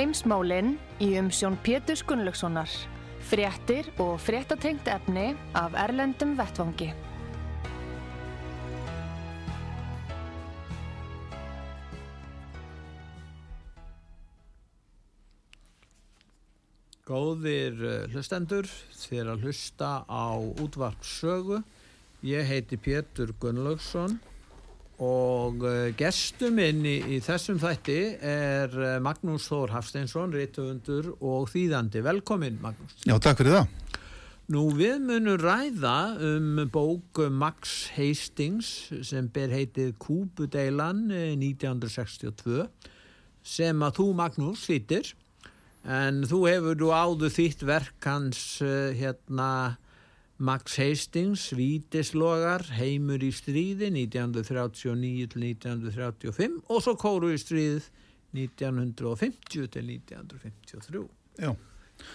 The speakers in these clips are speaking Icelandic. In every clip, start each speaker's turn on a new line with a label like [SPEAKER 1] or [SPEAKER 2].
[SPEAKER 1] Heimsmálinn í umsjón Pétur Gunnlaugssonar. Fréttir og fréttatengt efni af Erlendum Vettvangi.
[SPEAKER 2] Góðir eh, hlustendur, þér að hlusta á útvart sögu. Ég heiti Pétur Gunnlaugsson og eh, gestum minn í, í þessum þætti er eh, Magnús Þór Hafsteinsson, reytuundur og þýðandi. Velkomin Magnús.
[SPEAKER 3] Já, takk fyrir það.
[SPEAKER 2] Nú við munum ræða um bók Max Hastings sem ber heitið Kúbudeilan 1962 sem að þú Magnús þýttir en þú hefur þú áður þýtt verk hans hérna Max Hastings, Vítislogar Heimur í stríði 1939-1935 og svo Kóru í stríð 1950-1953
[SPEAKER 3] Já.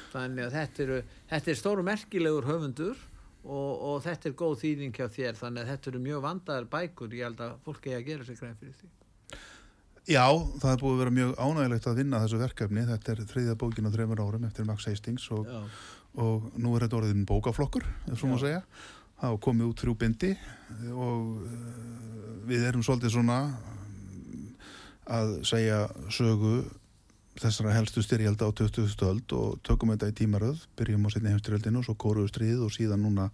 [SPEAKER 2] Þannig að þetta, eru, þetta er stóru merkilegur höfundur og, og þetta er góð þýðing hjá þér þannig að þetta eru mjög vandaðar bækur. Ég held að fólk eigi að gera sig grein fyrir því
[SPEAKER 3] Já, það er búið að vera mjög ánægilegt að vinna þessu verkefni. Þetta er þriðja bókin á þreymur árum eftir Max Hastings og, og nú er þetta orðin bókaflokkur, ef svo má segja. Það er komið út þrjú bindi og uh, við erum svolítið svona að segja sögu þessara helstu styrjalda á 20. öld og tökum þetta í tímaröð, byrjum á setni heimstyrjaldinu og svo kóruðu stríð og síðan núna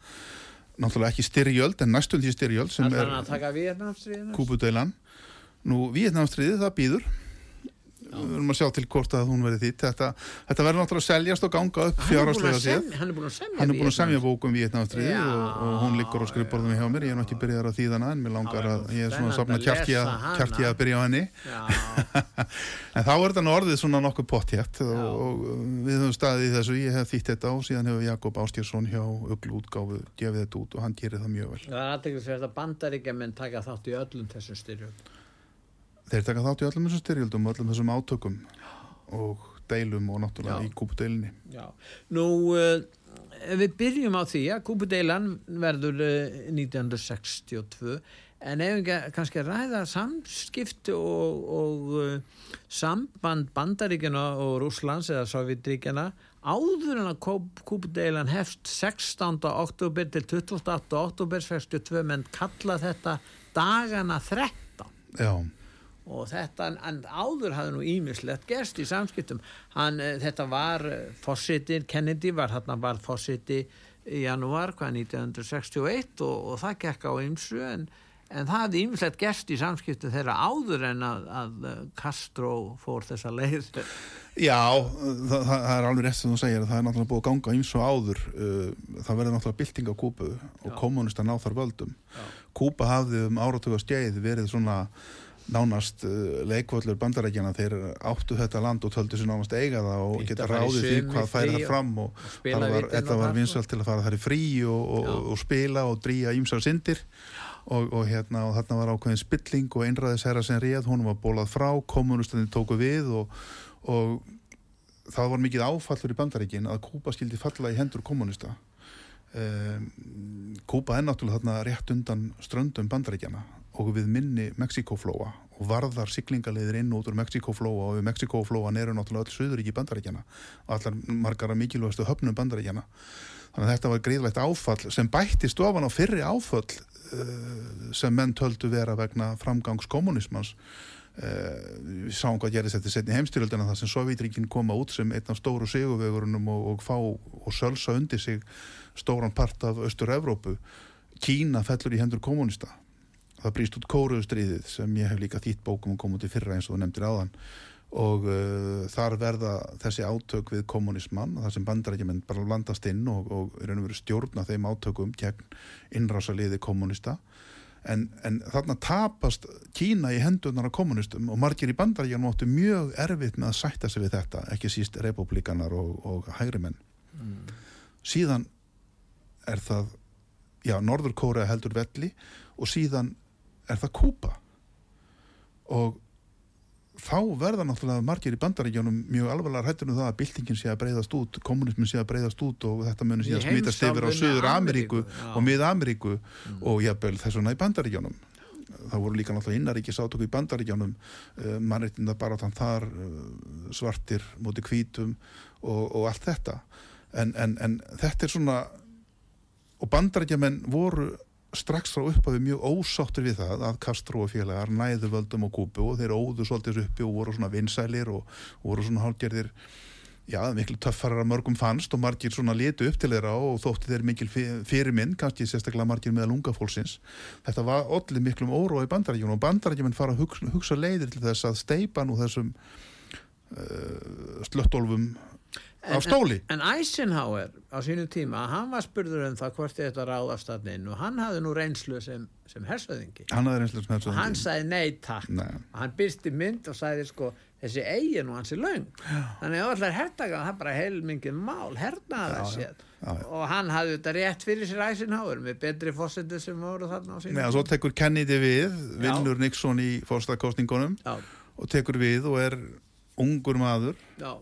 [SPEAKER 3] náttúrulega ekki styrjöld en næstum því styrjöld sem er kúpudeilan Nú, Víetnámstriðið, það býður við verðum að sjá til hvort að hún verði þitt þetta, þetta verður náttúrulega að seljast og ganga upp fjárháslega sér
[SPEAKER 2] hann er búin að semja,
[SPEAKER 3] hann er búin að semja bókum Víetnámstriðið og, og hún liggur á skrifborðum hjá mér. Ég er náttúrulega ekki byrjað að þýða hana en mér langar að ég er svona safna kjarki að byrja á henni. En þá er þetta orðið svona nokkuð pottjætt og, og við höfum staðið í þessu. Ég hef þýtt þetta og síðan hefur Jakob Ástjársson hjá Uglu útgáfu gefið þetta út og hann gerir það mjög vel Þeir taka þátt í öllum þessum styrjöldum og öllum þessum átökum og deilum og náttúrulega Já. í kúpudeilinni.
[SPEAKER 2] Já, nú uh, við byrjum á því að kúpudeilan verður uh, 1962 en ef við kannski ræða samskipt og, og uh, samband bandaríkjana og Rúslands eða Sovjetríkjana áður en að kúpudeilan hefst 16. oktober til 28. oktober 62 menn kalla þetta dagana 13.
[SPEAKER 3] Já
[SPEAKER 2] og þetta, en áður hafði nú ímislegt gerst í samskiptum. Hann, eh, þetta var eh, fósittin, Kennedy var hann var fósitti í janúar hvað 1961 og, og það gekk á ymsu en, en það hafði ímislegt gerst í samskiptum þeirra áður en að, að eh, Castro fór þessa leið.
[SPEAKER 3] Já, það, það er alveg rétt sem þú segir það er náttúrulega búið að ganga ymsu áður það verður náttúrulega bylting á Kúpu og kommunista ná þar völdum. Já. Kúpa hafði um áratögu skeið verið svona nánast uh, leikvöldur bandarækjana þeir áttu þetta land og töldu sér nánast eiga það og geta ráðið því hvað færi það fram og, og var, þetta var vinsalt til að fara þar í frí og, og, og spila og drýja ímsar syndir. Og hérna og þarna var ákveðin spilling og einræðisherra sem réð, hún var bólað frá kommunustandi tóku við og það var mikið áfallur í bandarækin að Kúpa skildi falla í hendur kommunista um, Kúpa er náttúrulega þarna rétt undan ströndum bandarækjana og við minni Mexikoflóa og varðar siglingaleiðir inn út úr Mexikoflóa og við Mexikoflóan eru náttúrulega öll söðuríki bandaríkjana og allar margar að mikilvægastu höfnum bandaríkjana þannig að þetta var greiðlegt áfall sem bætti stofan á fyrri áfall uh, sem menn töldu vera vegna framgangs kommunismans uh, við sáum hvað gerist þetta setni heimstyrjöldina þar sem Sovjetríkin koma út sem einn af stóru sigurvegurunum og, og fá og sölsa undir sig stóran part af Östur-Evrópu Kína fellur í hendur kommunista það brýst út kóruðustriðið sem ég hef líka þýtt bókum og kom út í fyrra eins og þú nefndir áðan. Og uh, þar verða þessi átök við kommunismann þar sem bandarækjumenn bara landast inn og, og stjórna þeim átökum gegn innrásaliði kommunista en, en þarna tapast Kína í hendunar af kommunistum og margir í bandarækjunum áttu mjög erfitt með að sætta sig við þetta, ekki síst republikanar og, og hægrimenn. Mm. síðan er það já, Norður Kórea heldur velli og síðan er það Kúpa og þá verða náttúrulega margir í bandaríkjónum mjög alvarlega hættur um það að byltingin sé að breyðast út, kommunismin sé að breyðast út og þetta munir sé að smítast yfir á Suður Ameríku og Mið Ameríku mm. og jafnvel þessuna í bandaríkjónum það voru líka náttúrulega innaríkis átöku í bandaríkjónum uh, mannreitinda bara þann þar uh, svartir móti kvítum og, og allt þetta. En, en, en þetta er svona og bandaríkjaman voru strax frá upphafi mjög ósáttur við það að Castro og félagar næðu völdum á kúpu og þeir óðu svolítið uppi og voru svona vinsælir og, og voru svona hálgerðir já, miklu töffarar að mörgum fannst og margir svona litu upp til þeirra og þótti þeir mikil fyrirminn, kannski sérstaklega margir meðal unga fólksins. Þetta var allir miklum órói bandarækjum og bandarækjum fara að hugsa, hugsa leiðir til þess að steipa nú þessum uh, slöttólfum Af stóli.
[SPEAKER 2] En, en Eisenhower á sínu tíma, hann var spurður um það hvort þetta ráðast að inn og hann hafði nú reynslu sem, sem hersöðingi.
[SPEAKER 3] Hann hafði reynslu sem hersöðingi.
[SPEAKER 2] Og hann sagði nei takk.
[SPEAKER 3] Nei.
[SPEAKER 2] Og hann byrsti mynd og sagði sko þessi eigin og hans er laung. Þannig að allar hertaga, það bara heilmingið mál, hernaða sér. Og hann hafði þetta rétt fyrir sér Eisenhower með betri fósitið sem voru þarna á sínu.
[SPEAKER 3] Nei, og svo tekur Kennedy við, vinnur Nixon í fórstakostningunum og tekur við og er ungur maður. Já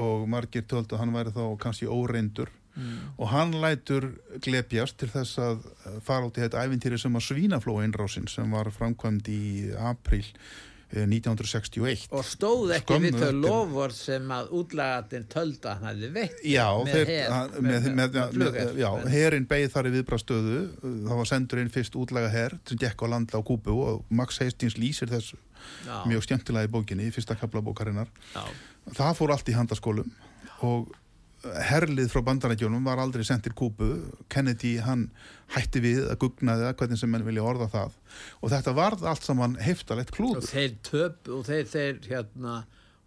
[SPEAKER 3] og margir töldu að hann væri þá kannski óreindur mm. og hann lætur glepjast til þess að fara át í þetta æfintýri sem að svínaflóa innrásin sem var framkvæmd í april 1961
[SPEAKER 2] eh, og stóð ekki Skömmu við þau lofvort sem að útlagatinn tölda hann hefði veitt
[SPEAKER 3] já, með, her, með, með, með já, herin beigð þar í viðbrastöðu það var sendur inn fyrst útlaga her sem gekk á landla á Kúbu og Max Hastings lýsir þessu já. mjög stjöntilega í bókinni í fyrsta kapla bókarinnar. Það fór allt í handaskólum og herlið frá bandarækjónum var aldrei sendt til Kúbu. Kennedy hann hætti við að gugnaði það hvernig sem menn vilja orða það. Og þetta varð allt saman heftalett klúður.
[SPEAKER 2] Og þeir töp og þeir, þeir hérna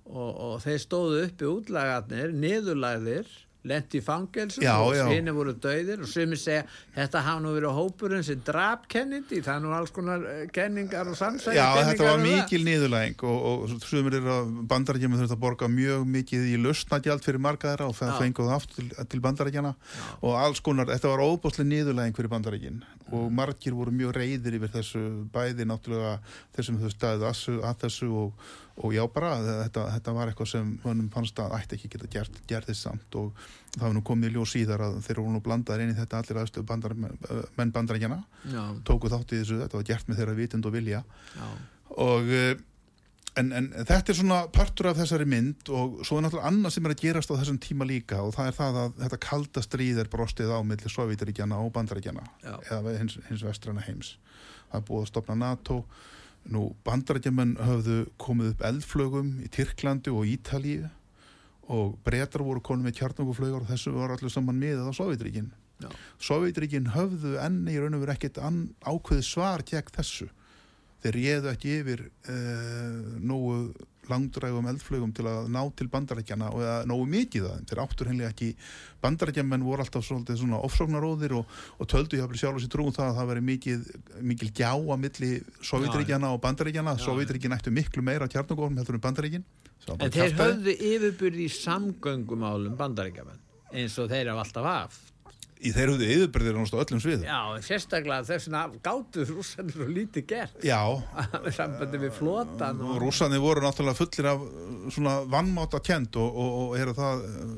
[SPEAKER 2] og, og þeir stóðu uppi útlagarnir niðurlæðir lendi í fangelsum og svinni voru döðir og sumir segja þetta hafa nú verið hópurinn sem draf Kennedy. Það er nú alls konar eh, kenningar og samsæði
[SPEAKER 3] Já þetta var mikil niðurlæging og, og sumir er að bandarækjum þurft að borga mjög mikið í lustnagjald fyrir markaðara og það fenguð aftur til, til bandarækjana og alls konar, þetta var óbúslega niðurlæging fyrir bandarækin og margir voru mjög reyðir yfir þessu bæði náttúrulega þessum þau staðið að þessu og og já bara þetta, þetta var eitthvað sem honum fannst að ætti ekki geta gert, þess samt. Og það var nú komið ljós síðar að þeir voru nú blandaðir inn í þetta allir aðstöð bandar, menn bandarækjana tóku þátt í þessu, þetta var gert með þeirra vitund og vilja. Já. og eh, en, en þetta er svona partur af þessari mynd og svo er náttúrulega annað sem er að gerast á þessum tíma líka og það er það að þetta kalda stríð er brostið á millir Sovjetaríkjana og bandarækjana eða hins, hins vestrana heims það er búið að stopna NATO Nú, bandarækjaman höfðu komið upp eldflögum í Tyrklandi og Ítalíu og breytar voru konum með kjarnanguflögar og þessu var allir saman miðað á Sovjetríkin. Sovjetríkin höfðu enni í raun og veru ekkert ákveð svar gegn þessu. Þeir réðu ekki yfir eh, nógu langdrægum eldflögum til að ná til bandarækjana og eða nógu mikið það. Þeir áttur henni ekki, bandarækjaman voru alltaf svona ofsóknaróðir og, og töldu hjá sjálf og sér trúum það að það veri mikið, mikil gjá að milli Sovjetríkjana og bandarækjana. Sovjetríkin ættu miklu meira kjarnagóðum heldur en bandarækin.
[SPEAKER 2] En þeir höfðu yfirbyrði í samgöngumálum bandarækjaman eins og þeir hafa alltaf haft
[SPEAKER 3] í þeir höfðu yfirbyrðir á öllum svið
[SPEAKER 2] Já, sérstaklega þessuna gátuð rússanir og lítið gert.
[SPEAKER 3] Já.
[SPEAKER 2] Sambandi við flotan
[SPEAKER 3] og... Rússanir voru náttúrulega fullir af svona vannmáta kjent og, og, og eru það uh,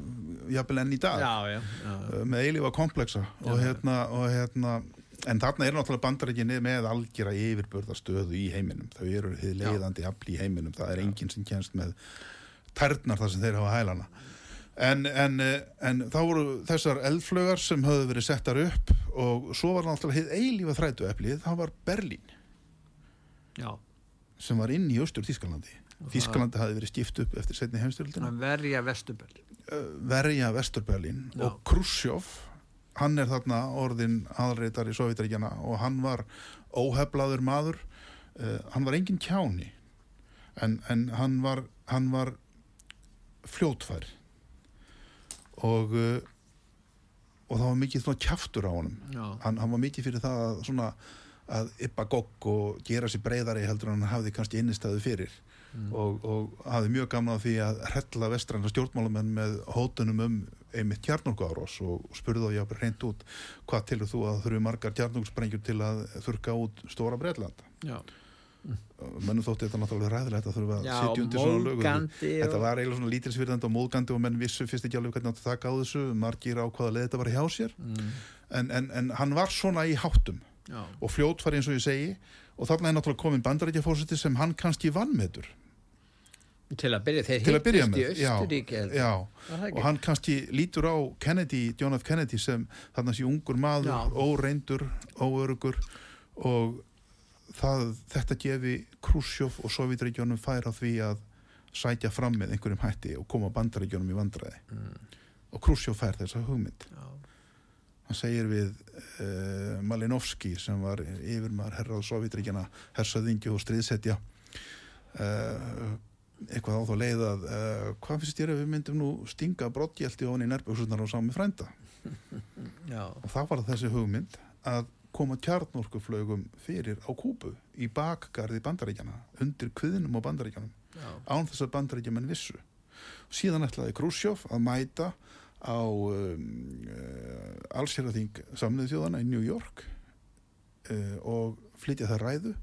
[SPEAKER 3] jafnvel enn í dag.
[SPEAKER 2] Já, já, já,
[SPEAKER 3] uh, með eilífa kompleksa og hérna, og hérna en þarna er náttúrulega bandarækinni með algjör að yfirbörðastöðu í heiminum. Þau eru leiðandi afl í heiminum. Það er enginn sem kjænst með tærnar þar sem þeir hafa hælana En, en, en þá voru þessar eldflögar sem höfðu verið settar upp og svo var náttúrulega eilífa þrætu eplið, það var Berlín.
[SPEAKER 2] Já.
[SPEAKER 3] sem var inn í austur Þískalandi Þískalandi hafi verið stift upp eftir setni heimstyrildina
[SPEAKER 2] Verja Vesturberlín.
[SPEAKER 3] Verja Vesturberlín. Og Khrushchev hann er þarna orðin aðreitar í Sovjetaríkjana og hann var óheflaður maður. Uh, hann var engin kjáni en, en hann var var fljótfær og uh, og það var mikið svona kjaftur á honum. Hann, hann var mikið fyrir það að svona að yppa gogg og gera sér breyðari heldur en hann hafði kannski innistæðu fyrir. Og, og hafði mjög gaman af því að hrella vestræna stjórnmálamenn með hótunum um einmitt kjarnorku árós og spurði þá jáfnir reynd út hvað tilur þú að þurfi margar kjarnorkusprengjur til að þurka út stóra Breitland
[SPEAKER 2] Já.
[SPEAKER 3] Mennum þótti þetta náttúrulega ræðilegt að þurfa að
[SPEAKER 2] Já,
[SPEAKER 3] sitja undir svona
[SPEAKER 2] móðgandi
[SPEAKER 3] þetta var eiginlega svona lítilsvirðandi og móðgandi og menn vissu fyrst ekki alveg hvernig átti að taka á þessu margir á hvaða leið þetta var hjá sér
[SPEAKER 2] Mm.
[SPEAKER 3] en, en, en hann var svona í háttum
[SPEAKER 2] Já.
[SPEAKER 3] og fljótfari eins og ég segi og þarna er náttúrulega komin bandarækjafórseti sem hann kannski vannmetur
[SPEAKER 2] Til að byrja, þeir hittust í
[SPEAKER 3] með já, já.
[SPEAKER 2] Var það
[SPEAKER 3] og hann kannski lítur á Kennedy, John F. Kennedy sem þarna sé ungur maður,
[SPEAKER 2] Já.
[SPEAKER 3] óreindur óörugur og það, þetta gefi Khrushchev og Sovjetregjónum færa því að sækja fram með einhverjum hætti og koma bandaregjónum í vandræði
[SPEAKER 2] Mm.
[SPEAKER 3] og Khrushchev fær þessa hugmynd
[SPEAKER 2] Já.
[SPEAKER 3] hann segir við uh, Malinovski sem var yfirmaður herrað Sovjetríkjana hersaðingju og stríðsetja uh, eitthvað á þá leið að uh, hvað finnst þér ef við myndum nú stinga brottjælti ofan í nærbjöksunar og sami frænda
[SPEAKER 2] Já.
[SPEAKER 3] og það var þessi hugmynd að koma kjarnorkuflögum fyrir á Kúbu í bakgarði bandaríkjana undir kviðnum á bandaríkjanum
[SPEAKER 2] Já.
[SPEAKER 3] án þess að bandaríkjaman vissu. Síðan ætlaði Khrushchev að mæta á um, uh, allsérðaþing samniðu þjóðana í New York uh, og flytja það ræðu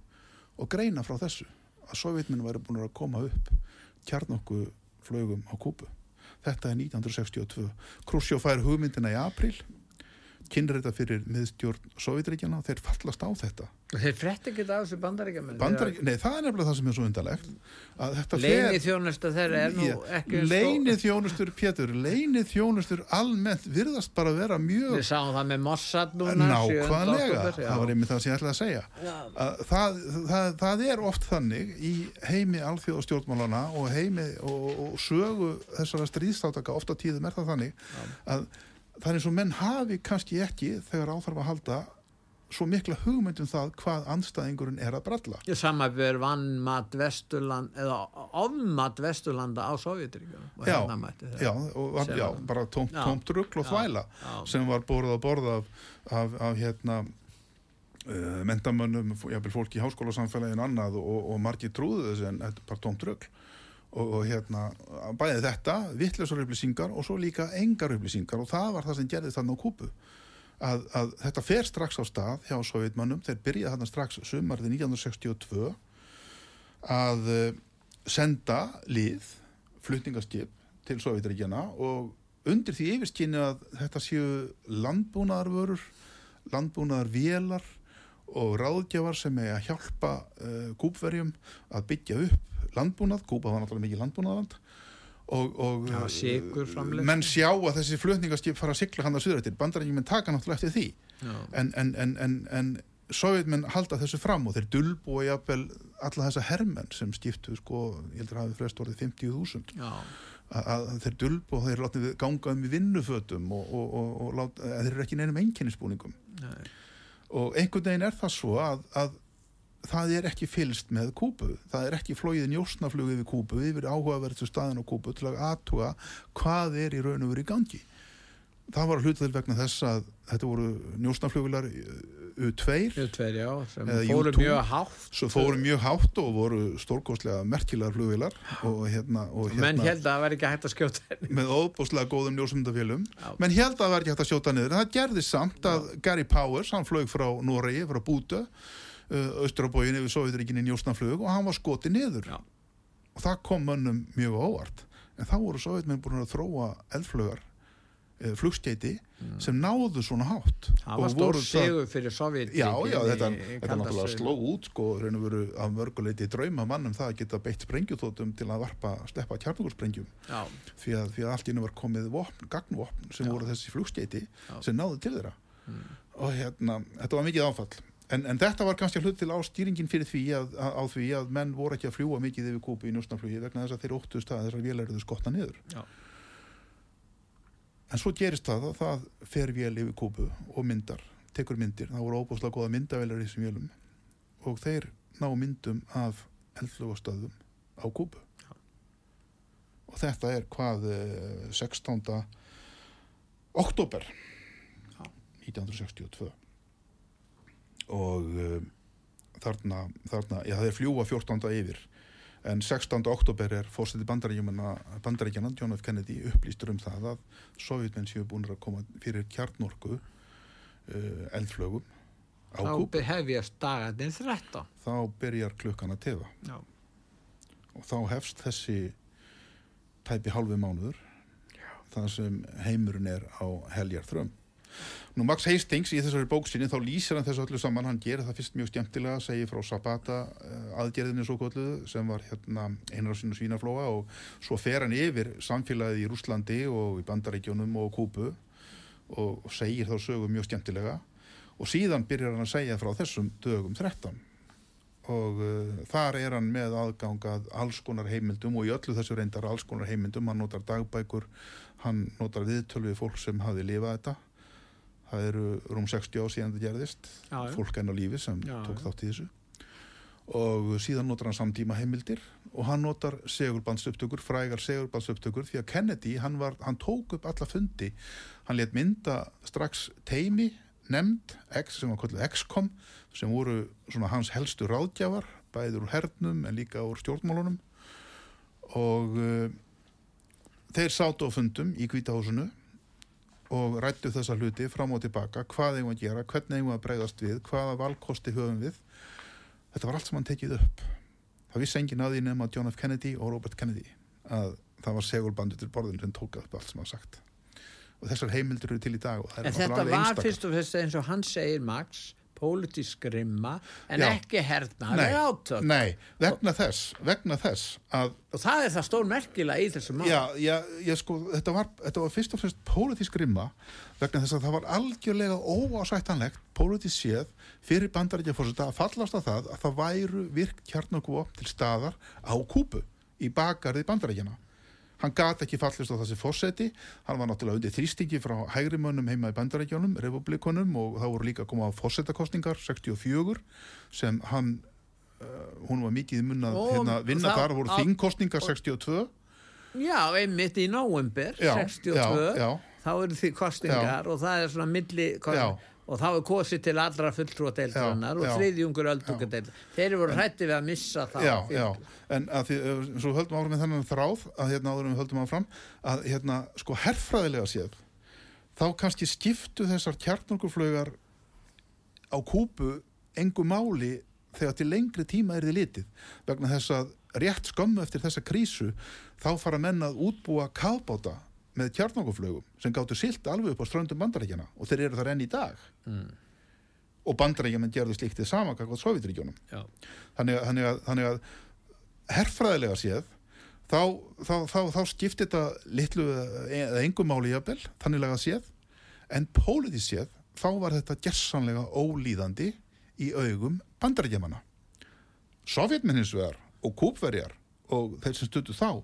[SPEAKER 3] og greina frá þessu að sovjetminn væri búin að koma upp kjarnokku flögum á Kúbu. Þetta er 1962 Khrushchev fær hugmyndina í april kynir þetta fyrir miðstjórn Sovjetríkjana og þeir fallast á þetta.
[SPEAKER 2] Þeir frétti ekki af þessu bandaríkjamenn
[SPEAKER 3] Bandarík, nei það er nefnilega það sem er svo undarlegt að þetta
[SPEAKER 2] Leini þjónusta þeirra er nú ekki eins
[SPEAKER 3] Leini þjónustur, Pétur, leini þjónustur almennt virðast bara vera mjög
[SPEAKER 2] Við sáum það með Mossad núna 7.
[SPEAKER 3] nákvæmlega, það var einmitt það sem ég ætlaði að segja. Að það, það, það er oft þannig í heimi alþjóð og stjórnmálana og heimi og, og sögu þessara stríðstátaka ofta tíðum er það þannig að það er eins og menn hafi kannski ekki þegar áþarf að halda svo mikla hugmyndum það hvað anstæðingurinn er að bralla
[SPEAKER 2] Ég samanbjör vannmat Vesturland eða ofmat Vesturlanda á Sovjetríkjum og
[SPEAKER 3] Já,
[SPEAKER 2] hérna
[SPEAKER 3] já, og já, bara tómt,
[SPEAKER 2] Já.
[SPEAKER 3] tómt rugl og
[SPEAKER 2] Já,
[SPEAKER 3] þvæla
[SPEAKER 2] já.
[SPEAKER 3] sem var borðað að borða af, af, af hérna uh, mentamönnum, jafnvel fólki í háskólasamfélaginu annað og, og margir trúðu þessu en þetta er bara tómt rugl og, og hérna, bæði þetta vittleysar upplýsingar og svo líka engar upplýsingar. Og það var það sem gerðist þarna á kúpu að, að þetta fer strax á stað hjá sovjetmönnum, þeir byrjaði þarna strax sumarði 1962 að uh, senda lið flutningaskip til Sovjetríkjana og undir því yfirskinni að þetta séu landbúnaðarvörur, landbúnaðarvélar og ráðgjafar sem er að hjálpa uh, kúpverjum að byggja upp landbúnað, kúpa var náttúrulega mikið landbúnaðarland og, og
[SPEAKER 2] Já,
[SPEAKER 3] menn sjá að þessi flutningaskip fara að sigla hann að suður eftir, bandarækjum menn taka náttúrulega eftir því
[SPEAKER 2] Já.
[SPEAKER 3] en, en, en, en, en sovjetmenn halda þessu fram og þeir dulbúa jafnvel alla þessa hermenn sem skiptu sko, ég heldur að hafi flest orðið 50.000
[SPEAKER 2] Já.
[SPEAKER 3] að, þeir dulbúa þeir látið ganga um í vinnufötum og, og, og, og lát, þeir eru ekki neinum einkennisbúningum
[SPEAKER 2] Nei.
[SPEAKER 3] og einhvern veginn er það svo að, að það er ekki fylst með kúpu það er ekki flóið njósnaflug yfir kúpu yfir áhugaverðstu staðin á kúpu til að aðtuga hvað er í raun og veru í gangi. Það var hlutil vegna þess að þetta voru njósnaflugular U2
[SPEAKER 2] Við tveir, já, sem
[SPEAKER 3] Eða
[SPEAKER 2] fóru
[SPEAKER 3] U2.
[SPEAKER 2] mjög hátt.
[SPEAKER 3] Svo fóru mjög hátt og voru stórkostlega merkilegar flugvilar og hérna, og
[SPEAKER 2] menn
[SPEAKER 3] hérna
[SPEAKER 2] held að það væri ekki hægt að skjóta
[SPEAKER 3] með óbúslega góðum ljósmyndafélum
[SPEAKER 2] Já.
[SPEAKER 3] menn held að það var ekki hægt að sjóta niður. En það gerði samt að Gary Powers hann flög frá Noregi, frá Búta uh, austrabógin yfir Sovjetríkinni njósnaflug og hann var skotið niður
[SPEAKER 2] Já.
[SPEAKER 3] og það kom mönnum mjög á óvart en þá voru Sovjetmenn búin að þróa eldflugar uh, flugskeiti sem náðu svona hátt
[SPEAKER 2] Mm. það var stór sigur fyrir Sovjet
[SPEAKER 3] Já, já, þetta, þetta náttúrulega sló út sko, reynur veru af mörguleiti drauma mannum það að geta beitt sprengjuþótum til að varpa, sleppa kjarnugursprengjum því að, því að allt innu var komið vopn, gagnvopn sem
[SPEAKER 2] Já.
[SPEAKER 3] voru þessi flugskeiti sem náðu til þeirra
[SPEAKER 2] Mm.
[SPEAKER 3] og hérna, þetta var mikið áfall en, en þetta var kannski hlut til á stýringin fyrir því að, að, á því að menn voru ekki að fljúa mikið yfir kúpu í njósnaflugi vegna þess að þeir óttust að þessar vélæriðu skotna niður.
[SPEAKER 2] Já.
[SPEAKER 3] en svo gerist það að það fer vél yfir kúpu og myndar tekur myndir, það voru óbúslega góða myndavélar í þessum vélum. Og þeir ná myndum af eldflugastöðum á kúpu og þetta er hvað eh, 16. oktober 1962 og uh, þarna, þarna, já það er fljúa 14. yfir en 16. oktober er fórstætti bandaríkjana John F. Kennedy upplýstur um það að sovjetmenn séu búin að koma fyrir kjarnorku uh, eldflögum á kúp
[SPEAKER 2] Þá hefjast dagarnir 13.
[SPEAKER 3] þá byrjar klukkan að tefa
[SPEAKER 2] Já.
[SPEAKER 3] og þá hefst þessi tæpi hálfi mánuður það sem heimurinn er á heljar þrömm Nú Max Hastings í þessari bóksinni þá lýsir hann þessu öllu saman, hann gerir það fyrst mjög skemmtilega, segir frá Sabata uh, aðgerðinni svo kolluðu sem var hérna einrásinu svínaflóa og svo fer hann yfir samfélagið í Rúslandi og í Bandaríkjónum og Kúbu og, segir þá sögu mjög skemmtilega. Og síðan byrjar hann að segja frá þessum dögum 13 og uh, þar er hann með aðgangað alls konar heimildum og í öllu þessu reyndar alls konar heimildum, hann notar dagbækur, hann notar viðtölu við fólk sem hafi lifað þetta það eru rúm 60 ár síðan þetta gerðist.
[SPEAKER 2] Já,
[SPEAKER 3] fólk enn á lífi sem
[SPEAKER 2] Já,
[SPEAKER 3] tók þátt í þessu. Og síðan notar hann samtíma heimildir og hann notar segurbandsuptökur frægar segurbandsuptökur því að Kennedy hann, var, hann tók upp alla fundi. Hann let mynda strax teimi nefnd X sem var kallið XCOM sem voru hans helstu ráðgjafar bæður úr hernum en líka úr stjórnmálunum. Og uh, þeir sátu á fundum í kvítahúsinu og rættu þessa hluti fram og tilbaka, hvað eigum að gera, hvernig eigum að bregðast við, hvaða valkosti höfum við. Þetta var allt sem hann tekið upp. Það vissi enginn að því nema John F. Kennedy og Robert Kennedy að það var segulbandur til borðin sem tók upp allt sem hann sagt. Og þessar heimildir eru til í dag
[SPEAKER 2] En þetta var
[SPEAKER 3] einstakar.
[SPEAKER 2] fyrst og fyrst eins og hann segir Max, pólitísk grimma en
[SPEAKER 3] Já.
[SPEAKER 2] ekki hernaði átök.
[SPEAKER 3] nei, vegna þess, vegna þess að
[SPEAKER 2] Og það er það stór merkilega í þessu mál.
[SPEAKER 3] Já, já, já sko, þetta var, þetta var fyrst og fremst pólitísk rimma vegna þess að það var algjörlega óásættanlegt pólitísk séð fyrir bandaríkjafórseta að fallast á það að það væru virk kjarnokuvopn til staðar á kúpu í bakarði bandaríkjana. Hann gat ekki fallist á þessi fórseti, hann var náttúrulega undir þrýstingi frá hægrimönnum heima í bandaríkjónum, republikunum og það voru líka að koma á fórsetakostningar 64 sem hann, uh, hún var mikið í munna hérna, vinna
[SPEAKER 2] þá-
[SPEAKER 3] þar, voru þingkostningar 62
[SPEAKER 2] Já, einmitt í
[SPEAKER 3] Já,
[SPEAKER 2] 62
[SPEAKER 3] já, já.
[SPEAKER 2] þá eru því kostingar og það er svona milli
[SPEAKER 3] Já.
[SPEAKER 2] Og þá er kosið til allra fulltrúa deildarinnar
[SPEAKER 3] Já,
[SPEAKER 2] og þriðjungur öldungadeildar. Þeir eru hrætti við að missa það
[SPEAKER 3] já, já, en því, eh, svo höldum áfram með þennan þráð að hérna áður en við höldum áfram að hérna, sko, herfræðilega séð þá kannski skiptu þessar kjarnorkuflögar á kúpu engu máli þegar til lengri tíma er þið litið. Vegna þess að rétt skömmu eftir þessa krísu þá fara menn að útbúa kafbáta með kjarnorkuflögum sem gáttu silt alveg upp á ströndum bandarækjana og þeir eru þar enn í dag
[SPEAKER 2] Mm.
[SPEAKER 3] og bandarækjaman gerðu slíkt þið sama kakvað Sovjetríkjónum
[SPEAKER 2] Já.
[SPEAKER 3] þannig, þannig, þannig að herfræðilega séð þá, þá, þá, þá skiptir þetta litlu eða engum máli jafnvel, þanniglega séð en pólitísk séð þá var þetta gessanlega ólíðandi í augum bandarækjamanna Sovjetmenn hins vegar og kúpverjar og þeir sem stuttu þá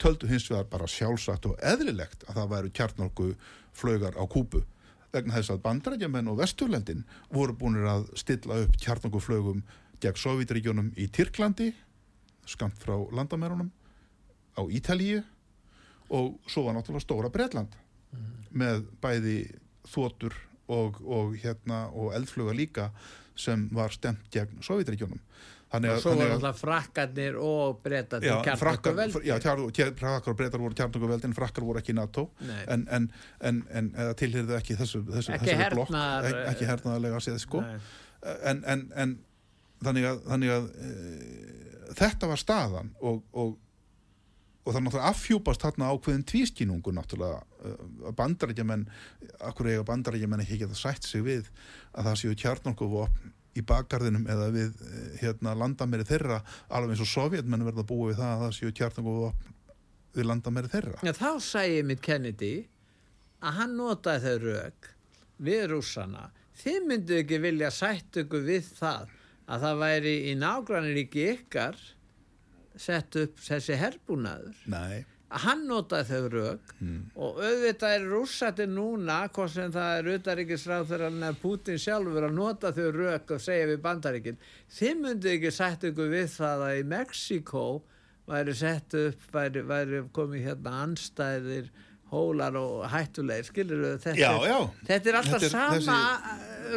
[SPEAKER 3] töldu hins vegar bara sjálfsagt og eðlilegt að það væru kjarnorku flögar á kúpu vegna þess að bandarækjamenn og vesturlendin voru búinir að stilla upp kjarnorku flögum gegn Sovjetríkjónum í Tyrklandi skamt frá landamærunum á Ítalíu og svo var náttúrulega stóra Bretland með bæði þotur og, og, hérna, og eldfluga líka sem var stemt gegn Sovjetríkjónum þannig
[SPEAKER 2] og svo voru alltaf frakkarnir og breytarnir
[SPEAKER 3] Já, frakkar, já, frakkar og breytar voru kjarnokuveld en frakkar voru ekki NATO.
[SPEAKER 2] Nei.
[SPEAKER 3] en, en, en, en tilhyrðu ekki þessu, þessu
[SPEAKER 2] Ekki
[SPEAKER 3] þessari blokk, ek, ekki hernaðarlega séð sko. En, en, en þannig að, þannig að e, þetta var staðan og, og, og það náttúrulega affjúpast þarna ákveðin tvískínungu náttúrulega uh, bandarækjaman akkur eiga bandarækjaman ekki geta sætt sig við að það séu kjarnorkuvopn í bakgarðinum eða við eh, hérna, landameri þeirra alveg eins og sovjetmenn verða að búa við það að það séu kjarnorkuvopn við landameri þeirra
[SPEAKER 2] Já, þá sæði mitt Kennedy að hann notaði þau rauk við rússana. Þið myndu ekki vilja sætt ykkur við það að það væri í nágranniríki ykkar sett upp þessi herbúnaður.
[SPEAKER 3] Nei,
[SPEAKER 2] hann notaði þau rauk
[SPEAKER 3] mm.
[SPEAKER 2] og auðvitað er rússati núna, hvort sem það er utaríkisráð þegar Putin sjálfur að nota þau rauk og segja við bandaríkin. Þið myndu ekki sætt ykkur við það að í Mexiko væri sett upp, væri, væri komið hérna anstæðir, hólar og hættulegir, skilur við þetta, þetta er alltaf
[SPEAKER 3] Þetta er
[SPEAKER 2] sama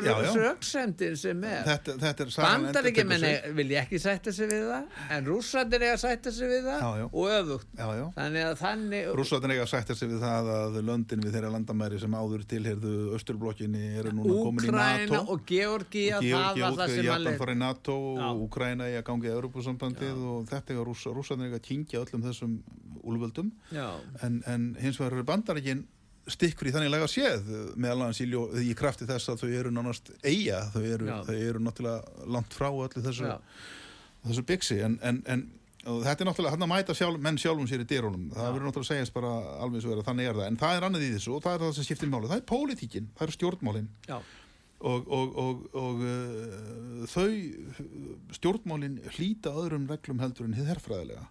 [SPEAKER 3] já.
[SPEAKER 2] röksemdin sem er.
[SPEAKER 3] Þetta, þetta er sagan
[SPEAKER 2] Bandaríkjumenn
[SPEAKER 3] endurtekur sig.
[SPEAKER 2] vilja ekki sætta sig við það en rússandir eiga að sætta sig við það
[SPEAKER 3] Já, já.
[SPEAKER 2] og öfugt.
[SPEAKER 3] Já,
[SPEAKER 2] þannig að þannig
[SPEAKER 3] Rússarnir eiga að sætta sig við það að löndin við þeirra landamæri sem áður tilherðu Östurblokkinni eru núna komin í NATO.
[SPEAKER 2] og það
[SPEAKER 3] útgöðu
[SPEAKER 2] sem að
[SPEAKER 3] Japan fara í NATO og Úkraina í að gangi að Europasambandið og þetta eiga rússa, rússarnir eiga að kingja öllum þessum úlvöldum en, en hins vegar eru bandaríkin stikkur í þannig lega séð meðal annars í, í krafti þess að þau eru nánast eiga, þau eru, þau eru náttúrulega langt frá öllu þessu, þessu byggsi en, en, en þetta er náttúrulega, hann að mæta sjálf, menn sjálfum sér í dyrunum, það verður náttúrulega að segjast bara alveg svo er að þannig er það, en það er annað í þessu og það er það sem skiptir máli, það er pólitíkin það eru stjórnmálin.
[SPEAKER 2] Já,
[SPEAKER 3] og, og, og, og uh, þau stjórnmálin hlýta öðrum reglum heldur en hið herfræðilega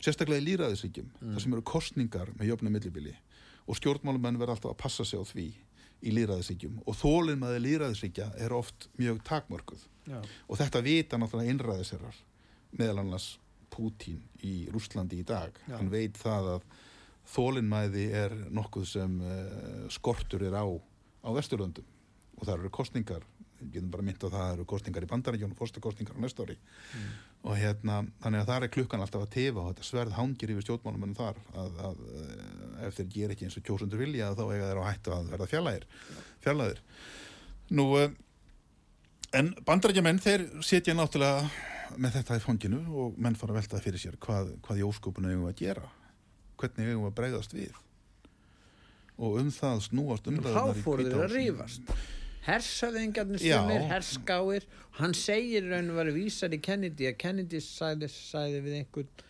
[SPEAKER 3] sérstaklega í líraðisríkjum þar sem eru kostningar með jöfnum millibili og stjórnmálumenn verða alltaf að passa sig á því í líraðisríkjum og þólinn maður líraðisríkja er oft mjög takmörkuð.
[SPEAKER 2] Já,
[SPEAKER 3] og þetta vita náttúrulega innræðiserar meðal annars Pútín í Rússlandi í dag.
[SPEAKER 2] Já.
[SPEAKER 3] hann veit það að þólinnmæði er nokkuð sem uh, skortur er á á Vesturlöndum. Og það eru kostningar getum bara mynd á það að það eru kostningar í Bandaríkjónu fórstakostningar á næsta ári. Og hérna, þannig að það er klukkan alltaf að tefa og þetta sverð hangir yfir stjórnmálum þar. Að, að eh, ef þeir gera ekki eins og kjósundur vilja þá eiga þeir á hættu að verða fjarlægir fjarlægir nú uh, En bandarækjamenn, þeir setja náttúrulega með þetta í fanginu og menn fara að velta fyrir sér hvað, hvað í óskupinu eigum að gera, hvernig eigum að bregðast við. Og um það snúast umræðunar í
[SPEAKER 2] fóru að hersöðingarnir
[SPEAKER 3] Já.
[SPEAKER 2] sumir, herskáir hann segir raun og verið vísar í Kennedy að Kennedy sæði, sæði við einhvern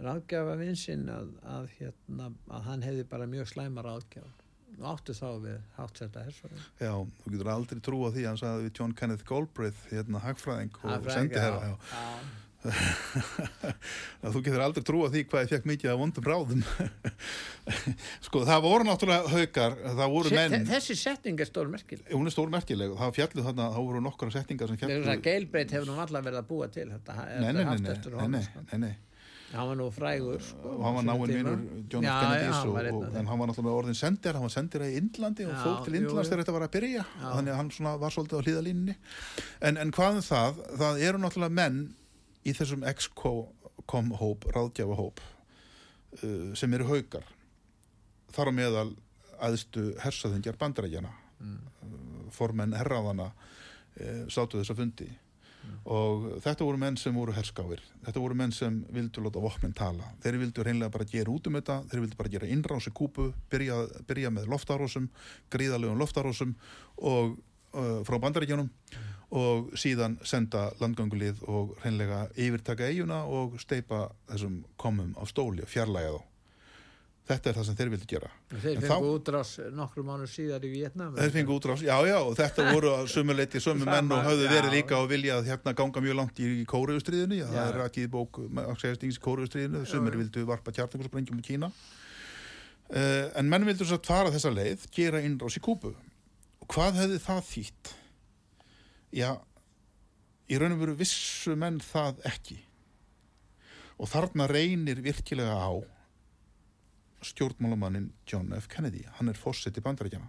[SPEAKER 2] ráðgjafa vinsinn að, að, hérna, að hann hefði bara mjög slæma ráðgjafa og áttu þá við hátsetta hersöðing
[SPEAKER 3] Já, þú getur aldrei trúa því að hann sagði við John Kenneth Galbraith, hérna hagfræðing og sendi herra. Já. Að Þú getur aldrei trúa því hvað ég fekk mikið af vondum ráðum. sko, það voru náttúrulega haukar, það voru menn,
[SPEAKER 2] þessi setning er stór merkileg
[SPEAKER 3] hún er stór merkileg, það fjallu þarna, þá voru nokkra setningar sem fjallu.
[SPEAKER 2] Geilbreyt hefur nú allar verið að búa til þetta
[SPEAKER 3] Nei, nei,
[SPEAKER 2] sko.
[SPEAKER 3] nei, nei.
[SPEAKER 2] hann var nú frægur sko,
[SPEAKER 3] hann var náinn vinnur John F.
[SPEAKER 2] af
[SPEAKER 3] en hann var náttúrulega orðin sendir hann var sendir í Indlandi og fór til
[SPEAKER 2] jú.
[SPEAKER 3] þegar þetta var að byrja
[SPEAKER 2] Já.
[SPEAKER 3] þannig að hann var svolítið á hlýðalínni en, en hvað um það, það eru náttúrulega menn í þessum ex-com hóp, ráðgjafahóp uh, sem eru haukar þar á meðal aðstu hersaðingjar bandarækjana
[SPEAKER 2] Mm.
[SPEAKER 3] uh, formenn herraðana uh, sátu þess að fundi og þetta voru menn sem voru herskáir. Þetta voru menn sem vildu láta vopnin tala. Þeir vildu reynlega bara gera út um þetta. Þeir vildu bara gera innrás í kúpu byrja, byrja með loftarósum, gríðalegum loftarósum og uh, frá bandaríkjunum og síðan senda landgöngulið og reynlega yfirtaka eiguna og steipa þessum komum á stóli og fjarlæga þá þetta er það sem þeir vildu gera
[SPEAKER 2] þeir
[SPEAKER 3] En
[SPEAKER 2] fengu útrás nokkru mánu síðar í Vietnam
[SPEAKER 3] Þeir fengu útrás, já, já, og þetta voru að sumuleiti sömu menn og höfðu
[SPEAKER 2] já.
[SPEAKER 3] verið líka og viljað hérna ganga mjög langt í, kóruðustriðinu, það er rakið í bók Axelstings í kóruðustriðinu, sumir vildu varpa kjartangurssprengjum í Kína. Uh, en menn vildu svo fara þessa leið, gera innrás í Kúbu. Og hvað hefði það þýtt? Já, í raun og veru vissu menn það ekki. Og þarna reynir virkilega á stjórnmálamannin John F. Kennedy hann er fórseti bandarækjana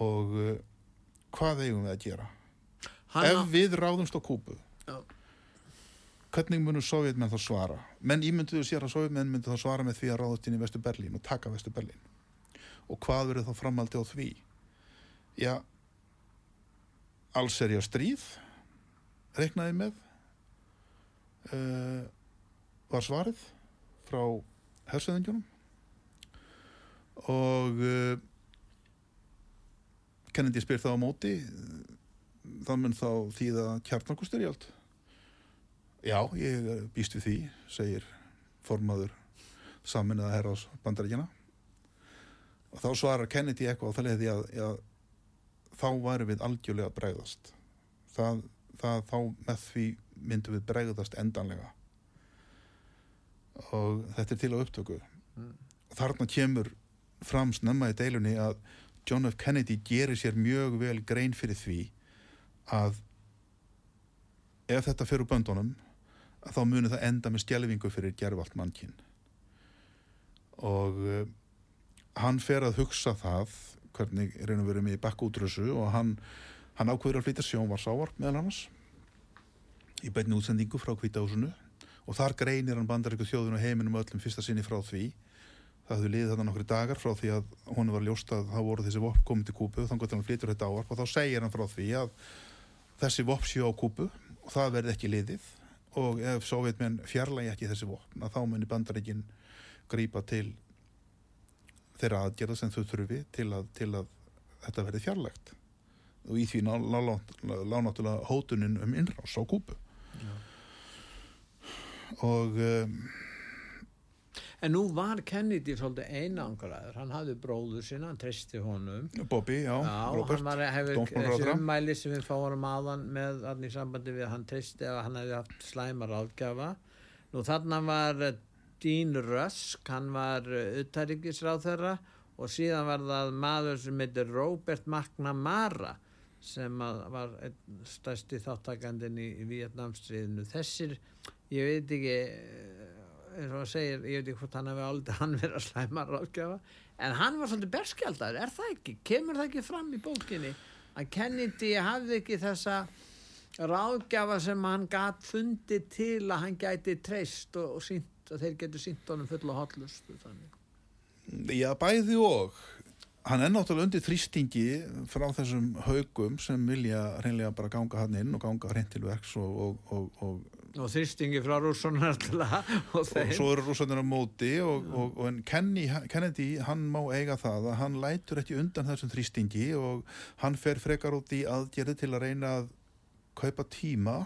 [SPEAKER 3] og uh, hvað eigum við að gera
[SPEAKER 2] hann,
[SPEAKER 3] ef við ráðumst á Kúbu
[SPEAKER 2] Já.
[SPEAKER 3] hvernig munum sovjetmenn þá svara menn ímynduðu sér að sovjetmenn myndu þá svara með því að ráðast inn í Vestu Berlín og taka Vestu Berlín og hvað verður þá framaldi á því já alls er ég að stríð reiknaði með uh, var svarið frá hersöðingjunum og uh, Kennedy spyr þá á móti það mun þá þýða kjarnarkustyrjald já, ég eh, býst við því segir formaður saminnaða herrás bandaríkjana og þá svarar Kennedy eitthvað á það leiði að, að þá væri við algjörlega að bregðast. Það, það þá með því myndum við bregðast endanlega. Og þetta er til á upptöku. Þarna kemur fram snemma í deilunni að John F. Kennedy gerir sér mjög vel grein fyrir því að ef þetta fer úr böndunum þá muni það enda með stjelvingu fyrir gerfalt mannkinn og uh, hann fer að hugsa það hvernig reynum við erum í bakkútrössu og hann, hann ákveður að flytja sjónvarsávarp meðal annars í beinni útsendingu frá kvítahúsinu og þar greinir hann bandaríku þjóðun og heiminum öllum fyrsta sinni frá því. Það hafði liðið þarna nokkri dagar frá því að hún var ljóst að þá voru þessi vopp komið til kúpu þannig að hann flytur þetta ávarp og þá segir hann frá því að þessi vopp séu á kúpu og það verði ekki liðið og ef sovjetmenn fjarlægi ekki þessi vopn að þá muni bandaríkin grípa til þeirra aðgerða sem þau þurfi til að, til að þetta verði fjarlægt og í því lánáttúrulega hótunin um innrás á kúpu
[SPEAKER 2] Já.
[SPEAKER 3] og um,
[SPEAKER 2] En nú var Kennedy svolítið einangraður, hann hafði bróður sinna, hann treysti honum.
[SPEAKER 3] Bobby, já,
[SPEAKER 2] Já,
[SPEAKER 3] Robert
[SPEAKER 2] hefur þessi
[SPEAKER 3] dómsmálaráðherra.
[SPEAKER 2] ummæli sem við fáum aðan með í sambandi við hann treysti að hann hefði haft slæmar áðgjafa. Nú þarna var Dean Rusk, hann var uttæringisráð þeirra og síðan var það maður sem heitir Robert McNamara sem var stærsti þáttakandinn í, í Vietnamstriðinu. Þessir, ég veit ekki, eh, eins og hann segir, ég veit ekki hvort hann hefði aldrei hann verið að slæma ráðgjafa, en hann var svolítið berskjaldar, er það ekki? Kemur það ekki fram í bókinni að Kennedy hafði ekki þessa ráðgjafa sem hann gat fundið til að hann gæti treyst og, og sínt, að þeir getur sínt honum fulla hotlust þannig.
[SPEAKER 3] Já, bæði og hann er náttúrulega undir þrýstingi frá þessum haugum sem vilja reynlega bara ganga hann inn og ganga hreint til verks og, og, og, og,
[SPEAKER 2] og þrýstingi frá að og
[SPEAKER 3] svo eru rússanir á móti og, og, og en Kennedy hann má eiga það að hann lætur ekki undan þessum þrýstingi og hann fer frekar út í aðgerði til að reyna að kaupa tíma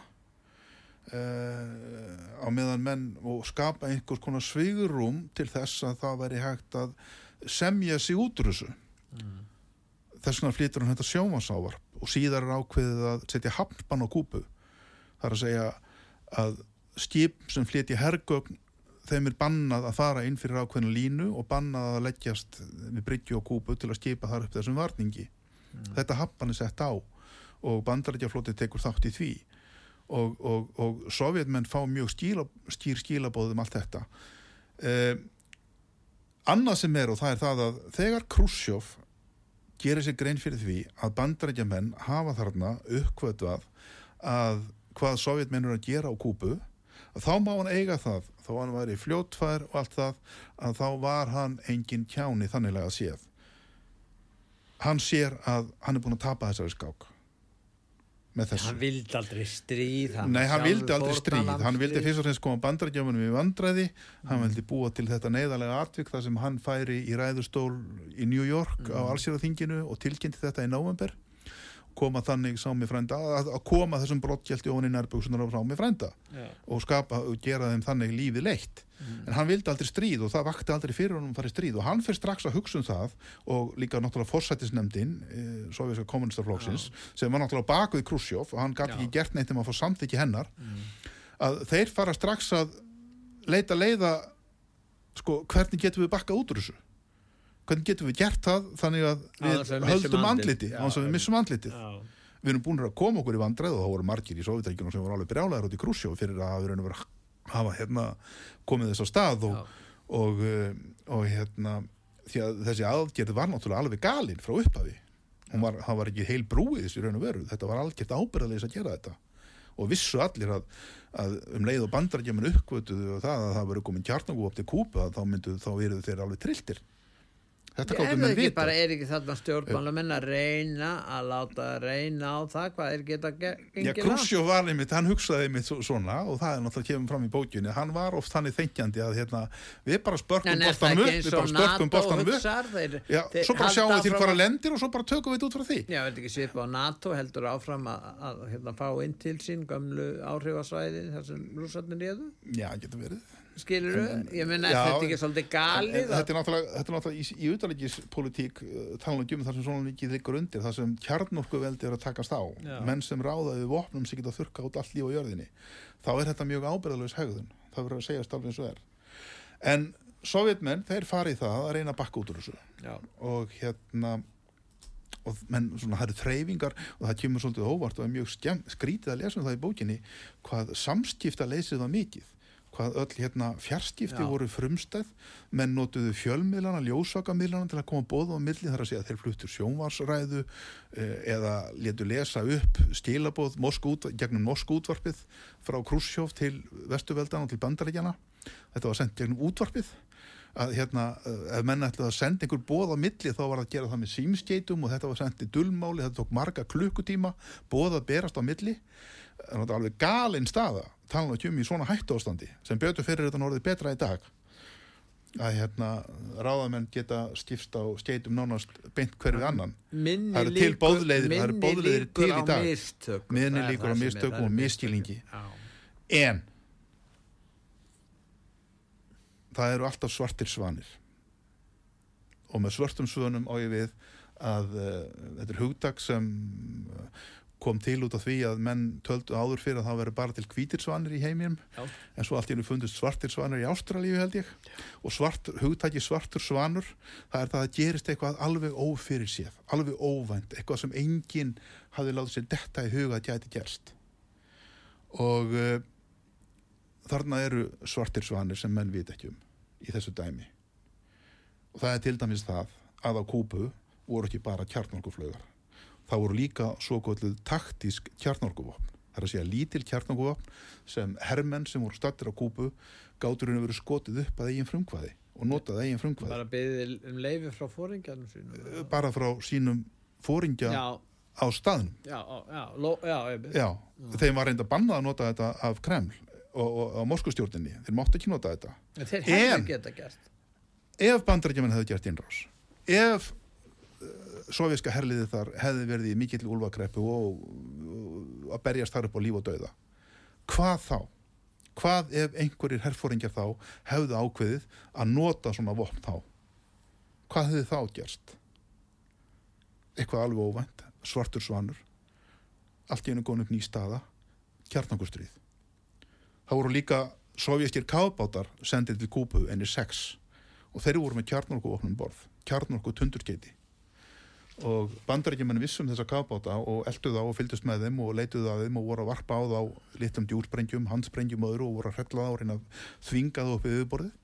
[SPEAKER 3] á meðan menn og skapa einhvers konar svigurum til þess að það væri hægt að semja sig út úr þessu. Þess vegna flytur hann þetta sjómasávarp og síðar er ákveðið að setja hafnbann á kúpu það er að segja að skip sem flytja hergögn þeim er bannað að fara inn fyrir ákveðinu línu og bannað að leggjast við bryggju og kúpu til að skipa þar upp þessum varningi. Þetta hafnbann er sett á og bandarætjaflótið tekur þátt í því og, og, og sovjetmenn fá mjög skíla, skýr skílabóð um allt þetta. Eh, annað sem er og það er það að þegar Khrushchev gerir sér grein fyrir því að bandarætjamenn hafa þarna uppkvötuð að hvað sovjetmenn eru að gera á kúpu að þá má hann eiga það þó hann væri fljótfær og allt það að þá var hann engin kjáni þanniglega séð. Hann sér að hann er búin að tapa þessari skák með þessu.
[SPEAKER 2] Hann vildi aldrei stríð
[SPEAKER 3] Nei, hann vildi aldrei stríð, hann vildi fyrst og fremst koma bandarækjumunum í vandræði, hann vildi búa til þetta neyðarlega atvik þar sem hann færi í ræðustól í New York á allsýraþinginu og tilkynnti þetta í november koma þannig sá mig frænda að, að koma þessum brottgjaldi ofan í nærbuksunar og sá mig frænda
[SPEAKER 2] Já.
[SPEAKER 3] og skapa og gera þeim þannig lífið leitt. En hann vildi aldrei stríð og það vakti aldrei fyrir honum að fara í stríð og hann fyrir strax að hugsa um það og líka náttúrulega forsættisnefndin e, sovjerska kommunistaflokksins sem var náttúrulega bakuð Krusjov og hann gæti
[SPEAKER 2] Já.
[SPEAKER 3] ekki gert neitt um að fá samþykki hennar að þeir fara strax að leita leiða sko, hvernig getum við bakkað út úr þessu hvernig getum við gert það þannig að við
[SPEAKER 2] að
[SPEAKER 3] höldum
[SPEAKER 2] andlit.
[SPEAKER 3] andliti? Þess að við missum andlitið. Við erum búin að koma okkur í vandræð og það voru margir í Sovjetækjunum sem voru alveg brjálæðir út í Krusjó fyrir að við erum verið að hafa hérna komið þess á stað og, og, eh, og hérna því að þessi aðgerð var náttúrulega alveg galinn frá upphafi. Var, það var ekki heil brúið þessu raun og veru. Þetta var algjört ábyrðaðis að gera þetta. Og vissu allir að, að um leið og bandarækjumin uppkvötuðu og það að það verið komin kjarnagú upp til kúpu að þá myndu þá eru þeir alveg trilltir þetta gáttu menn vita
[SPEAKER 2] bara, er ekki þarna stjórnmálamenn að reyna að láta reyna á það hvað er geta ge-
[SPEAKER 3] Já,
[SPEAKER 2] gengið langt?
[SPEAKER 3] Krusjó var einmitt, hann hugsaði einmitt svo- svona og það er náttúrulega kemur fram í bókjunni hann var oft þannig þengjandi að hérna, við bara spörkum
[SPEAKER 2] ekki
[SPEAKER 3] upp við bara spörkum
[SPEAKER 2] NATO
[SPEAKER 3] boltanum upp. Já, svo bara sjáum við til hvaða
[SPEAKER 2] að-
[SPEAKER 3] lendir og svo bara tökum við þetta út frá því.
[SPEAKER 2] Já, veit ekki svipa á NATO heldur áfram að, að hérna, fá inn til sín gömlu áhrifasvæði þar sem rússarnir réðu,
[SPEAKER 3] Já, getur verið
[SPEAKER 2] skilur ég meina, er þetta ekki svolítið
[SPEAKER 3] En
[SPEAKER 2] galið að-
[SPEAKER 3] Þetta er náttúrulega, þetta er náttúrulega í, í utanleikispolitík uh, talanum um þar sem svona líkið liggur undir þar sem kjarnorkuveldi er að takast á.
[SPEAKER 2] Já.
[SPEAKER 3] menn sem ráða við vopnum sem geta þurka út allt líf á jörðinni. Þá er þetta mjög ábyrðalös hegðun. Það verður að segja stálfinn eins og er. En sovjetmenn, þeir fari í það að reyna að bakka út úr þessu.
[SPEAKER 2] Já,
[SPEAKER 3] og hérna og menn, svona, það eru þreyfingar og það kemur svolítið óvart og er mjög skrítið að lesa um það í bókinni hvað samskipta leysið það mikið hvað öll hérna fjarskipti
[SPEAKER 2] Já.
[SPEAKER 3] voru frumstæð menn notuðu fjölmiðlana, ljósvakamíðlana til að koma bóð á milli þar að segja þeir fluttur sjónvarsræðu eh, eða letu lesa upp stílabóð Moskú, út- gegnum Moskú útvarpið frá Krusjov til Vestuveldan og til Bandaríkjana þetta var sendt gegnum útvarpið að hérna, eh, ef menn ætlaði að senda einhver bóð á milli þá var það að gera það með símskeitum og þetta var sendt í dulmáli, þetta tók marga klukkutíma bóð að berast á milli alveg galinn staða tala ekki um í svona hættu ástandi sem bjötu fyrir þetta orðið betra í dag að hérna ráðamenn geta skipst á skeitum nánast beint hverfið annan
[SPEAKER 2] minni
[SPEAKER 3] Það eru til boðleiðir- það eru
[SPEAKER 2] líkur
[SPEAKER 3] til í dag.
[SPEAKER 2] mistökum.
[SPEAKER 3] Minni líkur á mistökum og misskilningi.
[SPEAKER 2] Já.
[SPEAKER 3] en það eru alltaf svartir svanir og með svörtum svönum á ég við að uh, þetta er hugdag sem uh, kom til út af því að menn töldu áður fyrir að það veri bara til hvítir svanir í heiminum.
[SPEAKER 2] Já.
[SPEAKER 3] en svo allt í hennu fundist svartir svanir í Ástralíu held ég. Og svart, hugtaki svartur svanur það er það að gerist eitthvað alveg ófyrir séð, alveg óvænt eitthvað sem enginn hafði látið sér detta í huga að gæti gerst. Og uh, þarna eru svartir svanir sem menn veit ekki um í þessu dæmi. Og það er til dæmis það að á Kúbu voru ekki bara kjarnorkuflögar það voru líka svo gotluð taktísk kjarnorkuvopn. Það er að segja lítil kjarnorkuvopn sem hermenn sem voru stattir á Kúbu gáturinn verið skotið upp að eigin frumkvæði og notað eigin frumkvæði.
[SPEAKER 2] Bara beðið um leifi frá fóringjarnum sínum
[SPEAKER 3] bara frá sínum fóringja
[SPEAKER 2] já,
[SPEAKER 3] á staðnum.
[SPEAKER 2] Já, já, ló, já,
[SPEAKER 3] þeim var reynda bannað að nota þetta af Kreml og, og á Moskustjórninni þeir máttu ekki nota þetta.
[SPEAKER 2] En þeir hefðu
[SPEAKER 3] En-
[SPEAKER 2] geta gert.
[SPEAKER 3] ef bandarækjumenn hefði gert innrás ef sovjerska herliði þar hefði verið í mikill úlfakreppu og, og að berjast þar upp á líf og dauða hvað þá? Hvað ef einhverjir herfóringjar þá hefðu ákveðið að nota svona vopn þá? Hvað hefði þá gerst? Eitthvað alveg óvænt, svartur svanur, allt í einu góðin upp ný staða, kjarnangustrið. Það voru líka sovjeskir kábátar sendið til Kúpu enni 6 og þeir voru með kjarnorku opnum borð, kjarnorku tundurskeiti og bandarækjumenn vissum þessa kafbáta og eldu þá og fylgdust með þeim og leituðu að þeim og voru að varpa á þá litlum djúrsprengjum, handsprengjum og öðru og voru að hrella þá og reyna að þvinga þá upp í yfirborðið.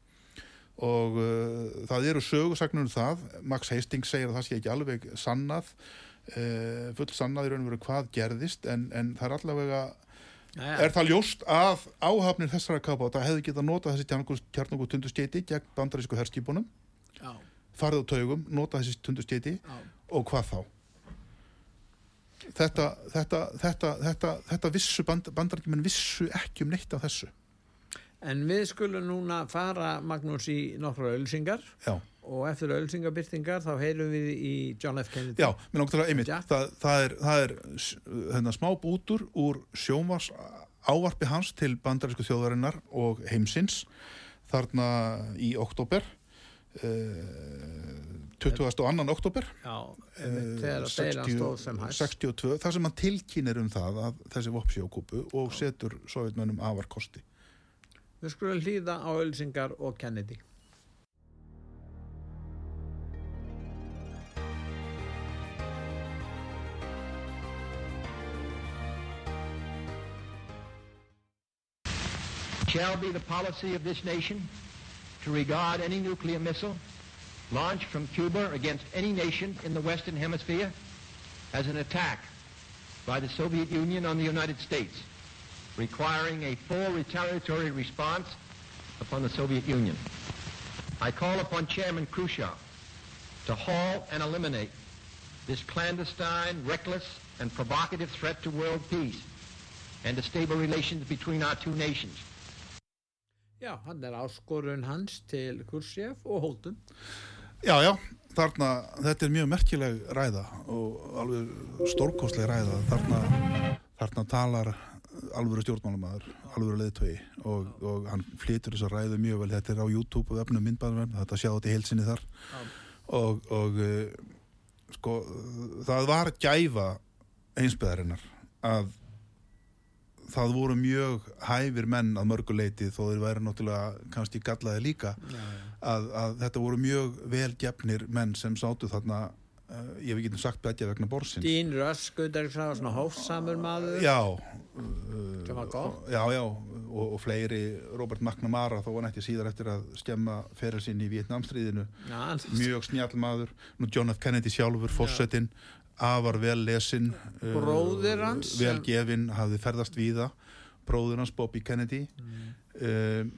[SPEAKER 3] Og uh, það eru sögusagnur um það. Max Hastings segir að það sé ekki alveg sannað uh, full sannað í raun og veru hvað gerðist en, en það er allavega er það ljóst að áhafnir þessara kafbáta hefði getað notað þessi kjarnokku tunduskeiti gegn bandarísku herskipunum?
[SPEAKER 2] Já,
[SPEAKER 3] farið á taugum, notað þessi tunduskeiti
[SPEAKER 2] já.
[SPEAKER 3] Og hvað þá? Þetta þetta, þetta, þetta, þetta vissu band, bandarækjumenn vissu ekki um neitt af þessu.
[SPEAKER 2] En við skulum núna fara Magnús í nokkra ölsingar
[SPEAKER 3] já,
[SPEAKER 2] og eftir ölsingabyrtingar þá heyrum við í John F. Kennedy.
[SPEAKER 3] Já mér langt til að einmitt það, það er, það er hérna, smá bútur úr sjónvars ávarpi hans til bandarísku þjóðarinnar og heimsins þarna í oktober uh, 22. oktober
[SPEAKER 2] Já, einmitt, þegar að deilan stóð sem hæst.
[SPEAKER 3] 62, þar sem hann tilkynir um það að þessi kúpu og setur sovjetmönnum afar kosti.
[SPEAKER 2] Við skulum hlýða á ölsingar og Kennedy.
[SPEAKER 4] Shall be the policy of this nation to regard any nuclear missile launched from Cuba against any nation in the Western Hemisphere as an attack by the Soviet Union on the United States, requiring a full retaliatory response upon the Soviet Union. I call upon Chairman Khrushchev to halt and eliminate this clandestine, reckless, and provocative threat to world peace and to stable relations between our two nations.
[SPEAKER 2] Já, hann er áskorun hans til Kursjef og Holton
[SPEAKER 3] Já, já, þarna, þetta er mjög merkileg ræða og alveg stórkostleg ræða. Þarna, þarna talar alvöru stjórnmálumæður, alvöru leiðtögi og, og hann flytur þessa ræðu mjög vel, þetta er á YouTube og efnum myndbæðum þetta sjá þetta í heilsinni þar. Og, og uh, sko, það var gæfa einsbyðarinnar að það voru mjög hæfir menn að mörguleiti þó þeir væri náttúrulega kannski gallaði líka.
[SPEAKER 2] Já, já.
[SPEAKER 3] Að, að þetta voru mjög vel gefnir menn sem sátu þarna uh, ég hef ekki sagt begja vegna borsins
[SPEAKER 2] Dín Rösk, Udaríksráð, svona hófsamur maður.
[SPEAKER 3] já
[SPEAKER 2] gott.
[SPEAKER 3] já, já, og, og fleiri Robert McNamara þó hann ekki síðar eftir að skemma fyrir sinn í Vietnamstríðinu mjög snjallmaður, nú John F. Kennedy sjálfur fórsetin, afar vel lesin
[SPEAKER 2] Bróðir hans,
[SPEAKER 3] vel
[SPEAKER 2] sem-
[SPEAKER 3] gefin, hafði ferðast víða bróðir hans Bobby Kennedy mm.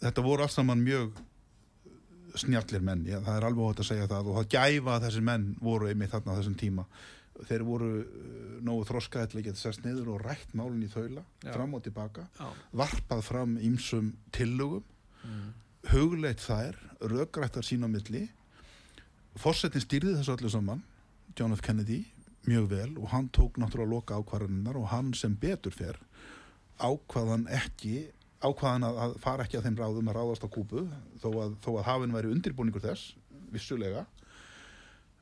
[SPEAKER 3] þetta voru alls saman mjög snjallir menn, já, það er alveg óhætt að segja það og það gæfa að þessir menn voru einmitt þarna á þessum tíma þeir voru uh, nógu þroskaði til að geta sérst niður og rætt málun í þaula
[SPEAKER 2] Já.
[SPEAKER 3] fram og tilbaka,
[SPEAKER 2] já,
[SPEAKER 3] varpað fram ímsum tillögum
[SPEAKER 2] mm.
[SPEAKER 3] hugleitt þær, rökrættar sín á milli fórsetin stýrði þessu öllu saman John F. Kennedy mjög vel og hann tók náttúrulega loka ákvarðaninnar og hann sem betur fer ákvaðan ekki ákvaðan að, að fara ekki að þeim ráðum að ráðast á kúpu þó að, þó að hafinn væri undirbúningur þess vissulega.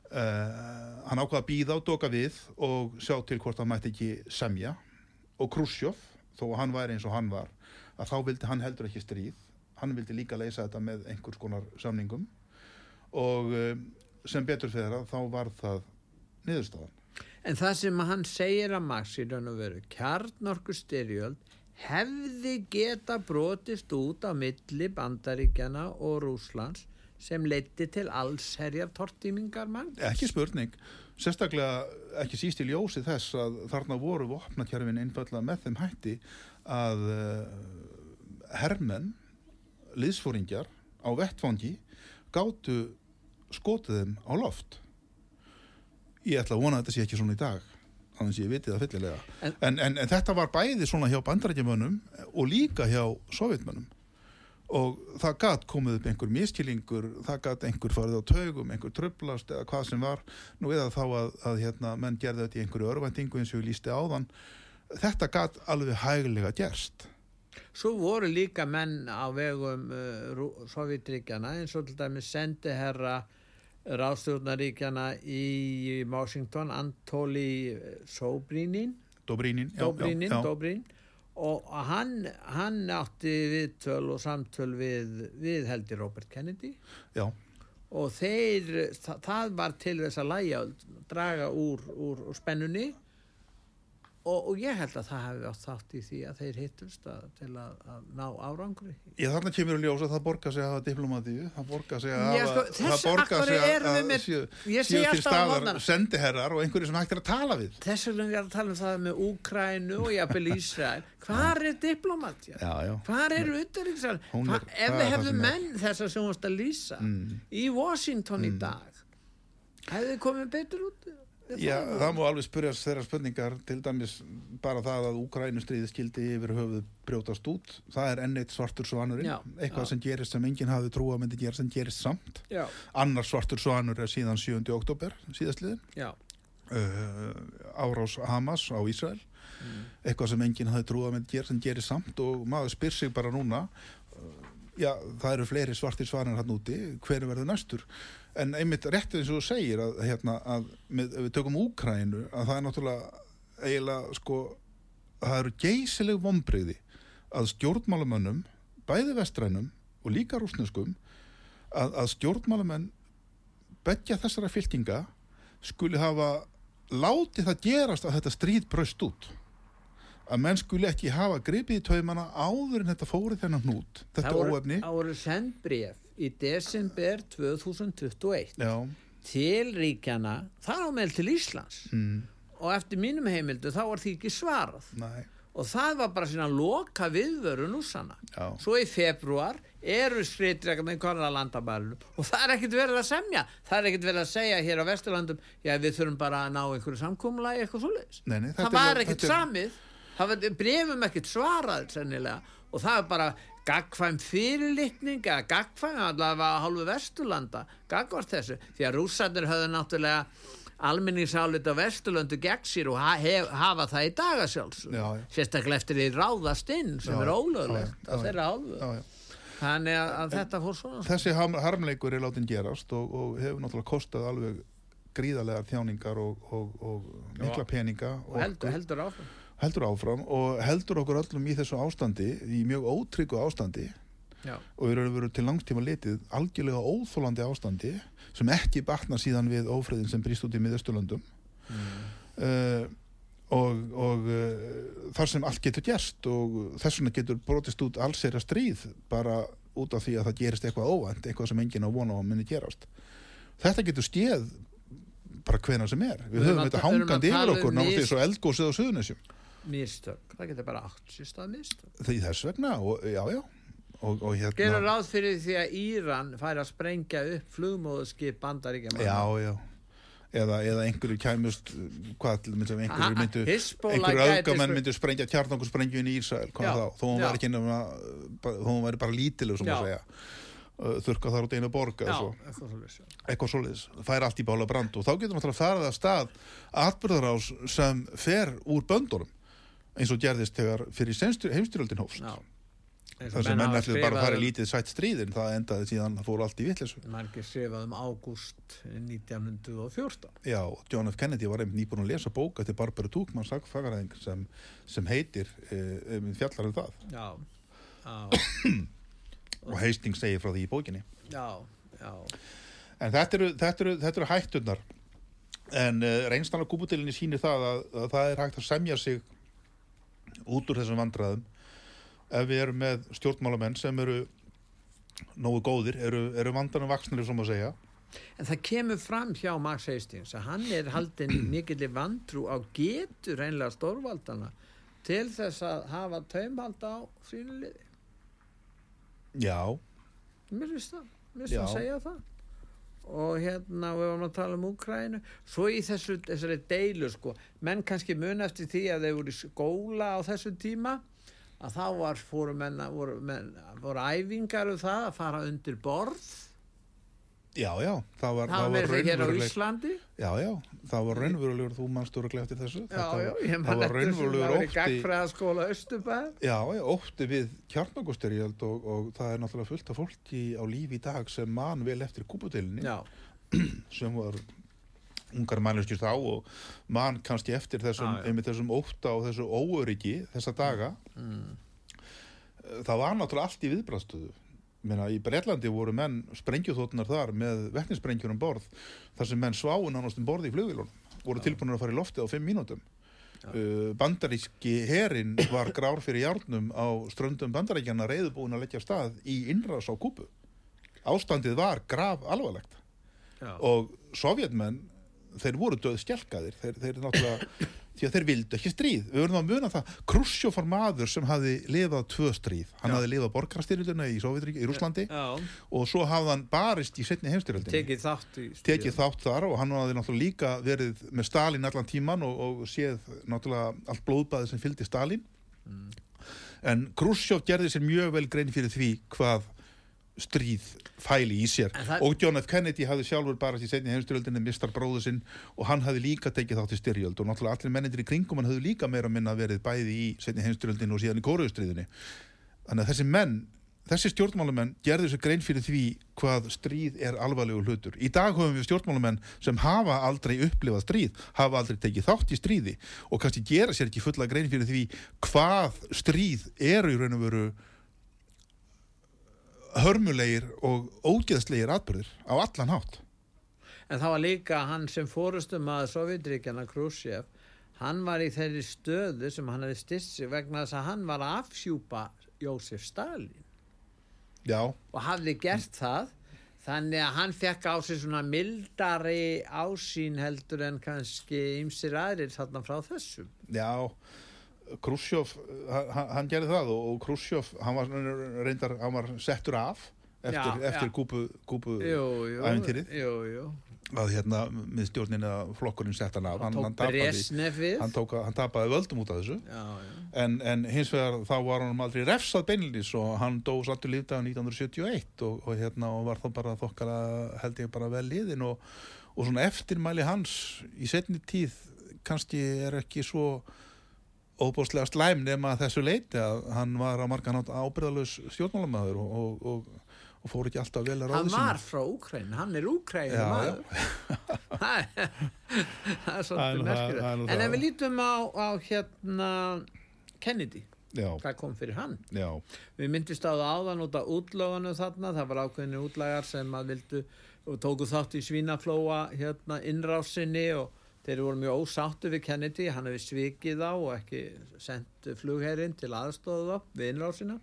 [SPEAKER 3] Uh, hann ákvaða að býða og doka við og sjá til hvort hann mætti ekki semja. Og Khrushchev, þó að hann væri eins og hann var að þá vildi hann heldur ekki stríð. Hann vildi líka leysa þetta með einhvers konar samningum. Og um, sem betur fyrir það þá var það niðurstaðan.
[SPEAKER 2] En það sem hann segir að Max í raun og veru, kjarnorku styrjöld hefði geta brotist út á milli bandaríkjana og Rúslands sem leiti til allsherjar tortímingar mann.
[SPEAKER 3] ekki spurning, sérstaklega ekki síst í ljósi þess að þarna voru vopnakerfin einfallega með þeim hætti að uh, hermenn liðsfóringjar á vettfangi gátu skotið þeim á loft. Ég ætla að vona að þetta sé ekki svona í dag þannig að ég viti það fyllilega.
[SPEAKER 2] En-
[SPEAKER 3] en, en, en þetta var bæði svona hjá bandarækjumönnum og líka hjá sovjetmönnum og það gat komið upp einhver miskilingur, það gat einhver farið á taugum, einhver tröflast eða hvað sem var. Nú eða þá að, að hérna, menn gerði þetta í einhverju örvæntingu eins og ég lísti áðan. Þetta gat alveg hæglega gerst.
[SPEAKER 2] Svo voru líka menn á vegum uh, Sovjetríkjana eins og til dæmis sendiherra ráðstjórnaríkjana í Washington, Antoli Sobrínin,
[SPEAKER 3] Dobrínin,
[SPEAKER 2] Dobrínin,
[SPEAKER 3] já, já.
[SPEAKER 2] Dobrín og hann, hann átti viðtöl og samtöl við, við heldur Robert Kennedy.
[SPEAKER 3] Já,
[SPEAKER 2] og þeir, það, það var til þess að læja, draga úr, úr, úr spennunni og, og ég held að það hefði átt þátt í því að þeir hittust að, til að, að ná árangri.
[SPEAKER 3] Ég þarna kemur að ljósa að það borgar sig að hafa diplomatíu, það borgar sig að hafa,
[SPEAKER 2] sko, þess-
[SPEAKER 3] það borgar
[SPEAKER 2] af
[SPEAKER 3] sig að, að séu, séu til staðar sendiherrar og einhverju sem hægt er að tala við.
[SPEAKER 2] Þess vegna er að tala um það með Úkrænu og jafnvel Ísrael. Hvar er
[SPEAKER 3] já.
[SPEAKER 2] Hvar eru utanriksar?
[SPEAKER 3] Hún er-
[SPEAKER 2] Ef
[SPEAKER 3] það
[SPEAKER 2] við
[SPEAKER 3] það
[SPEAKER 2] hefðum menn þessar sem varst að lýsa
[SPEAKER 3] Mm.
[SPEAKER 2] í Washington í dag, hefði komið betur út? við
[SPEAKER 3] Já,
[SPEAKER 2] það?
[SPEAKER 3] má alveg spyrjast þeirra spurningar til dæmis bara það að Úkrænustríði skildi yfir höfuð brjótast út. Það er enn eitt svartur svanurinn.
[SPEAKER 2] Já,
[SPEAKER 3] eitthvað
[SPEAKER 2] já.
[SPEAKER 3] sem gerist sem enginn hafi trú að myndi gera sem gerist samt.
[SPEAKER 2] Já,
[SPEAKER 3] annar svartur svanur er síðan 7. oktober síðastliðin uh, árás Hamas á Ísrael. Eitthvað sem enginn hafi trú að myndi gera sem gerist samt. Og maður spyr sig bara núna uh, já, það eru fleiri svartir svanir hann úti, hver verður næstur en einmitt réttið eins og þú segir að, hérna, að með, við tökum Úkrænu að það er náttúrulega eiginlega sko, það eru geysileg vombriði að stjórnmálamönnum bæði vestrænum og líka rúsneskum að, að stjórnmálamenn begja þessara fyltinga skuli hafa látið það gerast að þetta stríð braust út. Að menn skuli ekki hafa gripið í taumana áður en þetta fórið þennan hnút. Þetta
[SPEAKER 2] voru-
[SPEAKER 3] óefni.
[SPEAKER 2] Það voru sendt bref í desember 2021
[SPEAKER 3] já,
[SPEAKER 2] til ríkjana, þar á meil til Íslands.
[SPEAKER 3] Mm,
[SPEAKER 2] og eftir mínum heimildu þá var því ekki svarað.
[SPEAKER 3] Næ,
[SPEAKER 2] og það var bara svona loka viðvöru núsana
[SPEAKER 3] já,
[SPEAKER 2] svo í februar eru skriðdregar með konar að landabælunum og það er ekkert verið að semja. Það er ekkert verið að segja hér á Vesturlandum já við þurfum bara að ná einhverju samkomulagi eitthvað svoleiðis.
[SPEAKER 3] Nei, nei,
[SPEAKER 2] það var ekkert
[SPEAKER 3] er-
[SPEAKER 2] samið. Það var brefum ekkert svarað sennilega og það er bara gagkvæm fyrirlitning eða gagkvæm allavega hálfu Vesturlanda gagvart þessu. Því að rússarnir höfðu náttúrulega almenningsálit á Vesturlöndu gegn sér og hafa það í dagasjáls
[SPEAKER 3] Já, já.
[SPEAKER 2] sérstaklega eftir því ráðast inn sem
[SPEAKER 3] Já,
[SPEAKER 2] er af
[SPEAKER 3] já,
[SPEAKER 2] þeirra
[SPEAKER 3] já.
[SPEAKER 2] þannig að, að þetta fór svona.
[SPEAKER 3] þessi harmleikur er látin gerast og, og hefur náttúrulega kostað alveg gríðarlegar þjáningar og, og, og mikla peninga
[SPEAKER 2] og heldur, heldur áfram
[SPEAKER 3] heldur áfram og heldur okkur öllum í þessu ástandi í mjög ótryggu ástandi
[SPEAKER 2] Já.
[SPEAKER 3] og eru verið til langstíma litið algjörlega óþólandi ástandi sem ekki batna síðan við ófriðin sem brýst út í miðausturlöndum mm. og, og uh, þar sem allt getur gerst og þess vegna getur brotist út allsera stríð bara út af því að það gerist eitthvað óvænt, eitthvað sem enginn á vona á að minni gerast. Þetta getur stéð bara hvena sem er. Við,
[SPEAKER 2] Við erum
[SPEAKER 3] höfum þetta
[SPEAKER 2] við erum
[SPEAKER 3] hangandi yfir
[SPEAKER 2] um
[SPEAKER 3] okkur náttúrulega
[SPEAKER 2] mis-
[SPEAKER 3] eins og eldgósið á Suðunessjum.
[SPEAKER 2] Mistök, það getur bara átt sér stað mistök.
[SPEAKER 3] Því þess vegna, og, já, já. Og, og hérna...
[SPEAKER 2] gerur ráð fyrir því að Íran fær að sprengja upp flugmóðuskip bandaríkja
[SPEAKER 3] Já, já. Eða, eða einhverju kæmust, hvað til dæmis ef einhverju myndu, einhverju
[SPEAKER 2] spre-
[SPEAKER 3] myndu sprengja kjarnangursprengju í þá? Þó hún væri ekki bara- þó hún væri bara lítileg, Þurka þar út einu borg eða
[SPEAKER 2] já,
[SPEAKER 3] svo.
[SPEAKER 2] eitthvað
[SPEAKER 3] eitthvað svoleiðis, fær allt í bála brand og þá getur farið að stað atbyrðarás sem fer úr böndunum eins og gerðist þegar fyrir heimstyrjöldin hófst. Þar sem menn ætluðu bara að fara í lítið sætt stríðin það endaði síðan að fóru allt í vittlesu
[SPEAKER 2] um- margir skrifað um ágúst 1914
[SPEAKER 3] Já, John F. Kennedy var einmitt nýbúin að lesa bók eftir Barbara Tuchman sagfagaræðing sem, sem heitir uh, um, fjallar um það.
[SPEAKER 2] Já, já,
[SPEAKER 3] og Hastings segir frá því í bókinni.
[SPEAKER 2] Já, já.
[SPEAKER 3] En þetta eru, þetta eru, þetta eru hætturnar. En uh, reynslan á kúputilinni sýnir það að, að það er hægt að semja sig út úr þessum vandræðum. Ef við erum með stjórnmálamenn sem eru nógu góðir, eru, eru vandanum vaksnari sem að segja.
[SPEAKER 2] En það kemur fram hjá Max Hastings að hann er haldin mikillir vantrú á getur einlega stórvaldana til þess að hafa taumhald á sínu liði.
[SPEAKER 3] Já,
[SPEAKER 2] Mér finnst það, mér finnst það að segja það. Og hérna, við varum að tala um Úkrænu, svo í þessu, þessari deilu, sko, menn kannski mun eftir því að þeir voru í skóla á þessu tíma, að þá var, fóru menn, að- voru, menn, voru æfingar um það að fara undir borð,
[SPEAKER 3] já, já það var,
[SPEAKER 2] það var með þetta hér á
[SPEAKER 3] raunveruleg
[SPEAKER 2] Íslandi.
[SPEAKER 3] Já, já, það var raunverulegur þú mannst úr að eftir þessu.
[SPEAKER 2] Já,
[SPEAKER 3] Þetta
[SPEAKER 2] já, ég man þessu,
[SPEAKER 3] raunverulegur
[SPEAKER 2] það var í gagfræðaskóla Östubæð.
[SPEAKER 3] Já, já, ótti við kjarnagustyrjöld og, og það er náttúrulega fullt af fólki á lífi í dag sem man vel eftir kúpudelinni
[SPEAKER 2] Já,
[SPEAKER 3] sem var ungar manneskjur þá og man kannski eftir þessum, einmitt þessum ótta og þessu óöryggi þessa daga.
[SPEAKER 2] Mm,
[SPEAKER 3] það var náttúrulega allt í viðbrastuðu Meina, í Breitlandi voru menn sprengjuþóttunar þar með vettnisprengjur um borð þar sem menn sváu nánast um borð í flugvílunum voru tilbúinir að fara í loftið á fimm mínútum. Uh, bandaríski herin var grár fyrir járnum á ströndum bandaríkjana reyðubúin að leggja stað í innrás á kúpu ástandið var graf alvarlegt
[SPEAKER 2] já,
[SPEAKER 3] og sovjetmenn þeir voru döð skjálkaðir þeir, þeir náttúrulega því að þeir vildu ekki stríð. Við verðum að muna það Khrushchev var maður sem hafði lifað tvö stríð. Hann
[SPEAKER 2] Já.
[SPEAKER 3] hafði lifað borgarstyrjöldina í Sovjetríki í Rúslandi
[SPEAKER 2] já,
[SPEAKER 3] og svo hafði hann barist í setni heimstyrjöldin
[SPEAKER 2] tekið þátt í
[SPEAKER 3] tekið þátt þar og hann hafði náttúrulega líka verið með Stalin allan tíman og, og séð náttúrulega allt blóðbæði sem fylgdi Stalin.
[SPEAKER 2] Mm.
[SPEAKER 3] en Khrushchev gerði sér mjög vel grein fyrir því hvað stríð fæli í sér.
[SPEAKER 2] Það-
[SPEAKER 3] og John F. Kennedy hafði sjálfur bara í setni heimstyrjöldinni mistar bróðu sinn og hann hafði líka tekið þátt í styrjöld. Og náttúrulega allir mennendir í kringum hann hafði líka meira minna verið bæði í setni heimstyrjöldinni og síðan í kóruðustriðinni þannig að þessi menn þessi stjórnmálamenn gerðu sér grein fyrir því hvað stríð er alvarlegur hlutur. Í dag höfum við stjórnmálamenn sem hafa aldrei upplifað stríð, hafa aldrei tekið þátt í stríði og kannski gera sér ekki fulla grein fyrir því hvað stríð eru í raun og veru hörmulegir og ógeðslegir atbyrðir á allan hátt.
[SPEAKER 2] En það var líka hann sem fórustum að Sovjetríkjana Khrushchev hann var í þeirri stöðu sem hann hefði styrst sig vegna þess að hann var að afhjúpa Jósef Stalin
[SPEAKER 3] já,
[SPEAKER 2] og hafði gert það þannig að hann fekk á sig svona mildari ásýn heldur en kannski ymsir aðrir þarna frá þessum.
[SPEAKER 3] Já Khrushchev, hann, hann gerði það og, Khrushchev, hann var reyndar hann var settur af eftir,
[SPEAKER 2] Já,
[SPEAKER 3] eftir
[SPEAKER 2] já.
[SPEAKER 3] kúpu,
[SPEAKER 2] jú.
[SPEAKER 3] að hérna miðstjórnin eða flokkurinn sett hann af. Hann, hann, tapaði,
[SPEAKER 2] við
[SPEAKER 3] hann, tók, hann tapaði völdum út af þessu.
[SPEAKER 2] Já,
[SPEAKER 3] en, en hins vegar þá var hann aldrei refsað beinlýs og hann dó sattur lífdaga 1971 og, og hérna og var þá bara þokkala held ég bara vel liðin og, og svona eftirmæli hans í setni tíð kannski er ekki svo óbúslega slæm nema þessu leiti að hann var að marga nátt ábyrðalus stjórnmálamæður og, og, og, og fór ekki alltaf vel að ráði
[SPEAKER 2] hann var frá Úkræn, hann er Úkræn maður. það er svolítið
[SPEAKER 3] er nú
[SPEAKER 2] en ef við lítum á, á hérna Kennedy
[SPEAKER 3] Já,
[SPEAKER 2] hvað kom fyrir hann?
[SPEAKER 3] Já,
[SPEAKER 2] Við myndist á það áðan út af útlögunum þarna, það var ákveðinir útlagar sem að vildu og tóku þátt í svínaflóa hérna innrásinni og þeir voru mjög ósáttu við Kennedy, hann hefði svikið þá og ekki sendt flugherrin til aðstóðu þá við innrásina.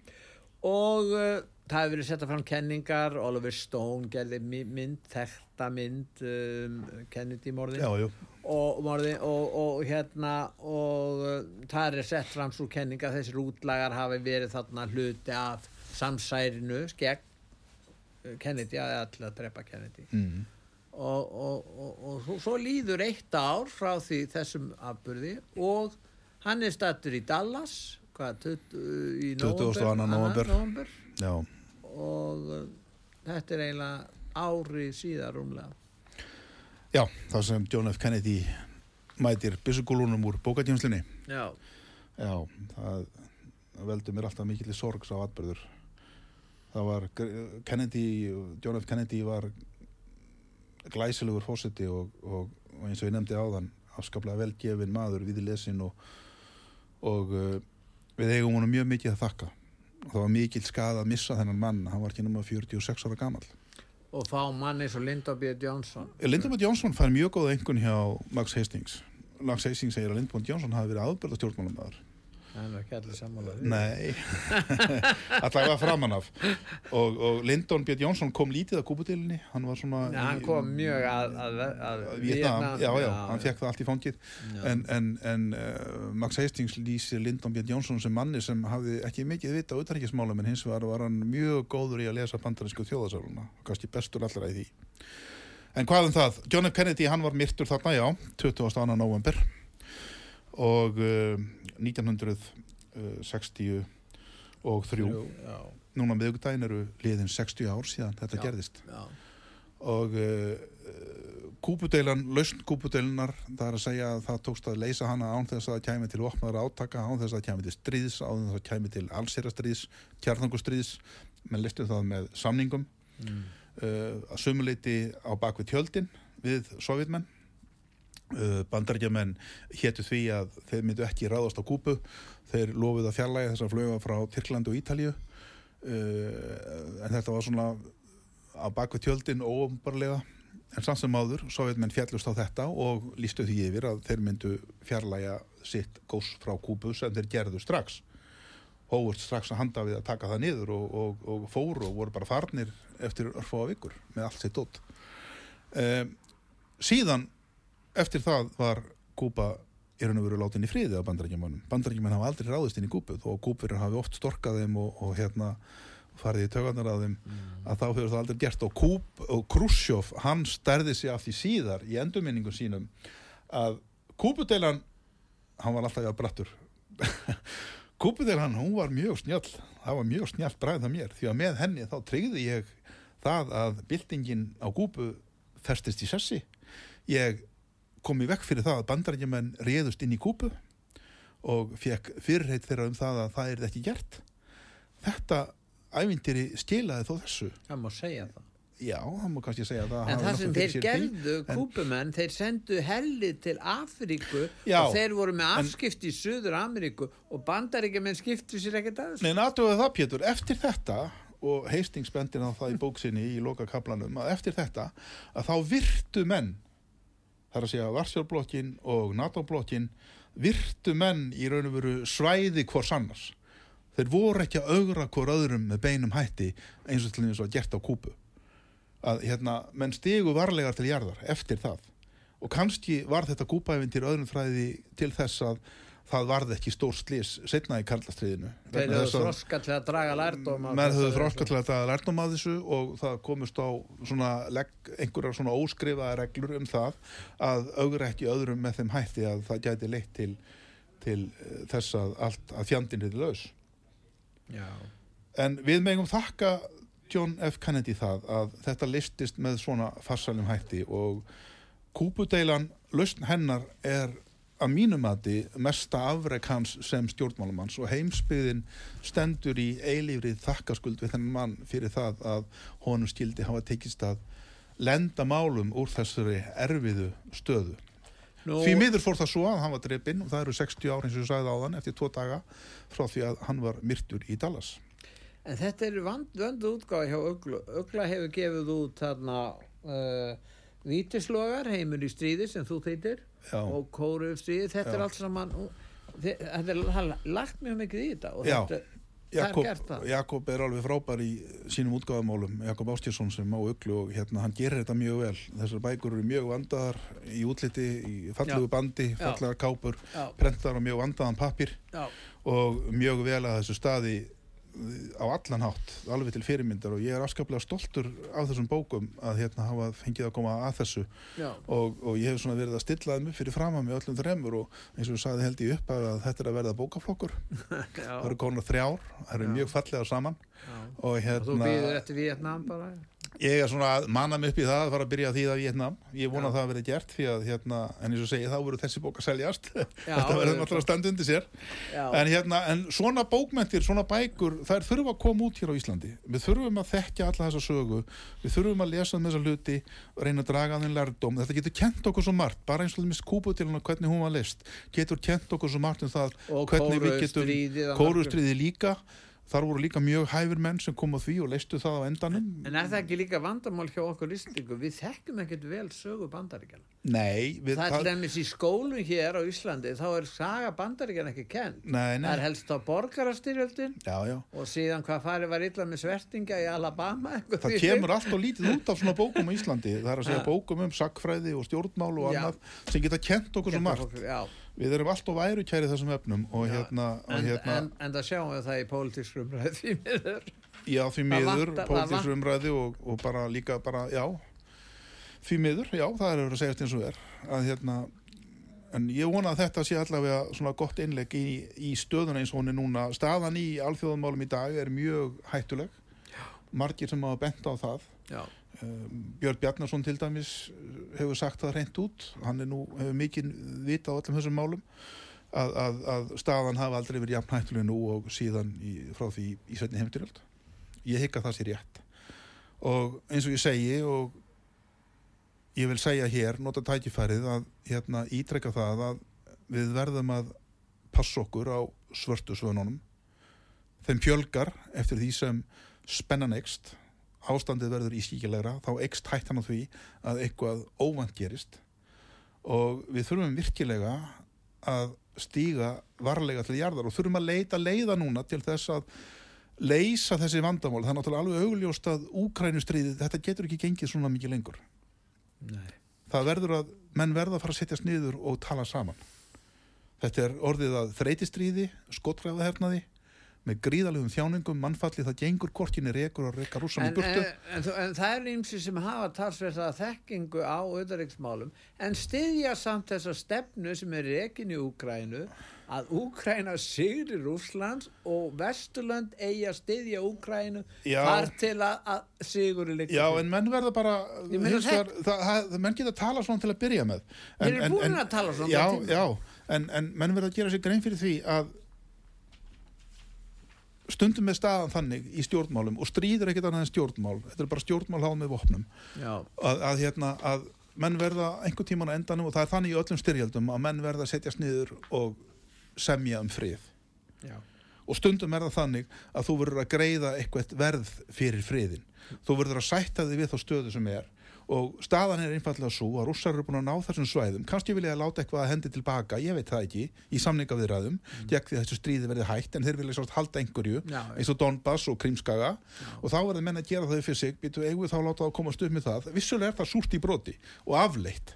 [SPEAKER 2] Og uh, það hefur verið setta fram kenningar, Oliver Stone gerði mynd, þekta mynd um, Kennedy morðin
[SPEAKER 3] já,
[SPEAKER 2] og, morði, og, og hérna og uh, það er sett fram svo kenning að þessir útlagar hafi verið þarna hluti af samsærinu skegg uh, Kennedy að allir að drepa Kennedy.
[SPEAKER 3] Mm.
[SPEAKER 2] Og, og, og, og svo, líður eitt ár frá því þessum afburði og hann er stattur í Dallas hvað, 20, í
[SPEAKER 3] 22. nóvember.
[SPEAKER 2] nóvember
[SPEAKER 3] já.
[SPEAKER 2] og uh, þetta er eiginlega ári síðar rúmlega
[SPEAKER 3] Já, það sem John F. Kennedy mætir byssugúlunum úr bókatjónslunni.
[SPEAKER 2] já,
[SPEAKER 3] Já, það, veldur mér alltaf mikill sorg sá atbyrður. Það var Kennedy, John F. Kennedy var glæsilegur fósiti og, og, og eins og ég nefndi áðan afskaplega velgefin maður við lesin og, og uh, við eigum honum mjög mikið að þakka. Það var mikill skada að missa þennan mann, hann var ekki nema 46 ára gamall.
[SPEAKER 2] og fá manni svo B. Johnson
[SPEAKER 3] Lyndon B. Johnson fær mjög góða engun hjá Max Hastings. Max Hastings segir að B. Johnson hafi verið aðbörða stjórnmálumæður.
[SPEAKER 2] Það er ekki allir því.
[SPEAKER 3] Nei, allavega framan af og, og Lyndon B. Johnson kom lítið að kúpudilinni, hann var svona
[SPEAKER 2] Nei, hann kom mjög að, að, að,
[SPEAKER 3] Vietnam, já, já, hann
[SPEAKER 2] já.
[SPEAKER 3] fekk það allt í fangið
[SPEAKER 2] Já.
[SPEAKER 3] en, en, en uh, Max Hastings lýsir Lyndon B. Johnson sem manni sem hafði ekki mikið vita á utanríkismálum en hins vegar var hann mjög góður í að lesa bandarísku þjóðasáluna kannski bestur allra í því en hvað um það, John F. Kennedy hann var myrtur þarna, já, 22. november og uh, 1963 og þrjú.
[SPEAKER 2] Já,
[SPEAKER 3] núna miðugdægin eru liðin 60 ár síðan þetta
[SPEAKER 2] Já.
[SPEAKER 3] gerðist.
[SPEAKER 2] já,
[SPEAKER 3] og uh, kúpudeilan, lausn kúpudeilunar það er að segja að það tókst að leysa hana án þess að það kæmi til opnaðara átaka án þess að það kæmi til stríðs, án þess að það kæmi til allsýrastríðs, kjarnangustríðs menn listu það með samningum.
[SPEAKER 2] Mm.
[SPEAKER 3] uh, að sumuleiti á bakvið tjöldin við sovjetmenn uh, bandarækjamenn hétu því að þeir myndu ekki ráðast á kúpu þeir lofuð að fjarlæga þess að fluga frá Tyrkland og Ítalíu. Uh, en þetta var svona á bakvið tjöldin óumbarlega en samt sem áður, sovjetmenn fjallust á þetta og lístu því yfir að þeir myndu fjarlæga sitt gós frá kúpu sem þeir gerðu strax. Hófurt strax að handa við að taka það niður og, og, og fóru og voru bara farnir eftir örfáa vikur með allt sitt dótt um, síðan eftir það var Kúpa í raun og veru látin í friði á bandarækjumannum bandarækjumann hafa aldrei ráðist inn í Kúpu þó að Kúpur hafi oft storkað þeim og, og hérna farið í tögarnar að þeim að þá hefur það aldrei gert. Og, Kúp, og Khrushchev hann stærði sig af því síðar í endurminningum sínum að Kúpudeilan hann var alltaf að brattur Kúpudeilan hún var mjög snjall það var mjög snjallt bræð það mér því að með henni þá tryggði ég það að byltingin á Kúpu festist í sessi. Ég kom í vekk fyrir það að bandarækjumenn réðust inn í Kúpu og fekk fyrirheit þeirra um það að það er ekki gert. Þetta ævintýri skilaði þó þessu.
[SPEAKER 2] Það má segja það.
[SPEAKER 3] Já, það má kannski segja það
[SPEAKER 2] En það sem þeir gerðu,
[SPEAKER 3] en-
[SPEAKER 2] kúpumenn, þeir sendu hellið til Afríku
[SPEAKER 3] Já,
[SPEAKER 2] og þeir voru með
[SPEAKER 3] en-
[SPEAKER 2] afskipti í Suður Ameríku og bandaríkjumenn skiptu sér ekkert að þessu.
[SPEAKER 3] Nei, natuðu það Pétur, eftir þetta og Hastings bendir á það í bóksinni í loka kaplanum að eftir þetta að þá virtu menn þar að segja Varsjálfblokkin og NATO-blokkin virtu menn í raun og veru svæði hvors annars. Þeir voru ekki að augra hvort öðrum með beinum hætti eins og til þess að gert á kúpu að hérna, menn stigu varlegar til jarðar eftir það. Og kannski var þetta kúpaæfintir öðrum fræði til þess að það varð ekki stór slís setna í karlastriðinu
[SPEAKER 2] Þeir höfðu þroska til að draga lærdóm af
[SPEAKER 3] menn höfðu þroska til að það lærdom að þessu og það komust á svona legg, einhverjar svona óskrifaða reglur um það að augra ekki öðrum með þeim hætti að það gæti leitt til, til eh, þess að allt að fjandinn er laus.
[SPEAKER 2] Já,
[SPEAKER 3] en við megum þakka John F. Kennedy það að þetta listist með svona farsalum hætti og kúpudeilan lausn hennar er að mínum mati mesta afrek hans sem stjórnmálumanns og heimsbyðin stendur í eilífrið þakkaskuld við þennan mann fyrir það að honum skildi hafa tekist að lenda málum úr þessari erfiðu stöðu.
[SPEAKER 2] Nú-
[SPEAKER 3] því miður fór það svo að hann var dreipinn og það eru 60 ár eins og ég sagði áðan eftir tvo daga frá því að hann var myrtur í Dallas.
[SPEAKER 2] En þetta er vöndu útgáð hjá Uglu. Ugla hefur gefið út þarna uh, vítislogar, heimur í stríði sem þú þeitir
[SPEAKER 3] Já.
[SPEAKER 2] og kóru stríði. Þetta
[SPEAKER 3] Já.
[SPEAKER 2] er allt saman, þetta er lagt mjög mikið í þetta og þetta,
[SPEAKER 3] Jakob,
[SPEAKER 2] er.
[SPEAKER 3] Jakob er alveg frábær í sínum útgáðamálum Jakob Ástjársson sem á uglu og hérna hann gerir þetta mjög vel þessar bækur eru mjög vandaðar í útliti, í fallegu
[SPEAKER 2] Já.
[SPEAKER 3] bandi fallegar kápur, prentar og mjög vandaðan pappir og mjög vel að þessu staði á allan hátt, alveg til fyrirmyndar og ég er afskaplega stoltur af þessum bókum að hérna hafa fengið að koma að þessu. Og, og ég hef svona verið að stilla þeim upp fyrir framar með öllum þremur og eins og ég sagði held ég upp að þetta er að verða bókaflokkur. Það eru konar þrjár, það eru mjög fallega saman.
[SPEAKER 2] Já.
[SPEAKER 3] og
[SPEAKER 2] Og þú
[SPEAKER 3] hérna
[SPEAKER 2] býður eftir Vietnam bara?
[SPEAKER 3] Ég er svona að manna mig upp í það að fara að byrja að þýða Vietnam ég vona
[SPEAKER 2] Já.
[SPEAKER 3] að það verði gert því að hérna, en eins og segi þá verður þessi bók að seljast. Þetta verður náttúrulega að standa undir sér. En, hérna, en svona bókmentir, svona bækur þær þurfum að koma út hér á Íslandi. Við þurfum að þekkja alla þessa sögu. Við þurfum að lesa um þessa hluti og reyna að draga þeim lærdóm, þetta getur kent okkur svo margt bara eins og þess kúputilina hvernig hún var list getur kent okkur svo margt um það
[SPEAKER 2] og
[SPEAKER 3] hvernig við getum
[SPEAKER 2] að
[SPEAKER 3] kórustriði líka þar voru líka mjög hæfur menn sem kom á því og leistu það á endanum
[SPEAKER 2] En er það ekki líka vandamál hjá okkur Íslandingu? Við þekkjum ekkert vel sögu bandaríkjana.
[SPEAKER 3] nei, við,
[SPEAKER 2] Það er til dæmis í skólum hér á Íslandi, þá er saga bandaríkjana ekki kenn.
[SPEAKER 3] nei,
[SPEAKER 2] Það er
[SPEAKER 3] nei,
[SPEAKER 2] helst á borgarastyrjöldin
[SPEAKER 3] já, já
[SPEAKER 2] og síðan hvað farið var illa með svertinga í Alabama.
[SPEAKER 3] það kemur allt og lítið út af svona bókum á Íslandi það er að segja
[SPEAKER 2] Ja.
[SPEAKER 3] bókum um sakfræði og stjórnmál og
[SPEAKER 2] Já.
[SPEAKER 3] annað sem geta kent okkur svo margt við erum allt og væru kæri þessum efnum og
[SPEAKER 2] Já.
[SPEAKER 3] hérna, og
[SPEAKER 2] en,
[SPEAKER 3] hérna
[SPEAKER 2] en, en það sjáum við það í pólitískrum ræði því miður.
[SPEAKER 3] já því miður, pólitísku umræði og, og bara líka bara, já. Því miður, já, það er að vera að segja eins og er að hérna en ég vona að þetta sé allavega svona gott innlegg í, í stöðuna eins og hún er núna. Staðan í alþjóðamálum í dag er mjög hættuleg. Margir sem hafa bent á það.
[SPEAKER 2] Já,
[SPEAKER 3] Björn Bjarnason til dæmis uh, hefur sagt það reynd út. Hann er nú, mikið vita á öllum þessum málum að, að, að staðan hafa aldrei verið jafn hættuleg nú og síðan í, frá því í setni heimstyrjöld ég hygg að það sé rétt. Og eins og ég segi og ég vil segja hér, nota tækifærið að hérna ítrekka það að við verðum að passa okkur á svörtu svönunum. Þeim fjölgar eftir því sem spennan ekst ástandið verður ískíkilegra þá ekst hættan á því að eitthvað óvænt gerist. Og við þurfum virkilega að stíga varlega til jarðar og þurfum að leita leiða núna til þess að leysa þessi vandamál. Það er náttúrulega alveg augljóst að úkrænustriðið þetta getur ekki gengið svona mikið lengur.
[SPEAKER 2] Nei.
[SPEAKER 3] það verður að menn verða að fara að setjast niður og tala saman. Þetta er orðið að þreytistríði skotgræðahernaði með gríðalegum þjáningum, mannfalli, það gengur korkinni rekur og rekar rússam í
[SPEAKER 2] En,
[SPEAKER 3] burtu.
[SPEAKER 2] en, en, þú- en það er ímsi sem hafa talsverða þekkingu á auðvitaðriksmálum en styðja samt þessa stefnu sem er rekin í Úkrænu að Úkræna sigri Rússlands og Vesturland eigi að styðja Úkrænu þar til að, að siguri líka
[SPEAKER 3] Já, en menn verða bara það, það, menn geta að tala svona til að byrja með. En,
[SPEAKER 2] Þeir eru búin að tala svona
[SPEAKER 3] Já, já, en, en menn verða að gera sér grein fyrir því að stundum með staðan þannig í stjórnmálum og stríður ekkert annað en stjórnmál. Þetta er bara stjórnmál háð með vopnum. Að, að, hérna, að menn verða einhver tíman á endanum og það er þannig í öllum styrjaldum að menn verða að setjast niður og semja um frið.
[SPEAKER 2] Já,
[SPEAKER 3] og stundum er það þannig að þú verður að greiða eitthvað verð fyrir friðin þú verður að sætta þig við þá stöðu sem er og staðan er einfallega svo að rússar eru búin að ná þessum svæðum. Kannski vilja að láta eitthvað að hendi tilbaka ég veit það ekki, í samninga viðræðum mm. gegn því að þessu stríði verði hægt en þeir vilja sátt halda einhverju
[SPEAKER 2] Já,
[SPEAKER 3] eins og Donbass og Krímskaga. Og þá verður menn að gera það fyrir sig. Býtu eigum við þá að láta það komast upp með það? Vissulega er það súrt í broti og afleitt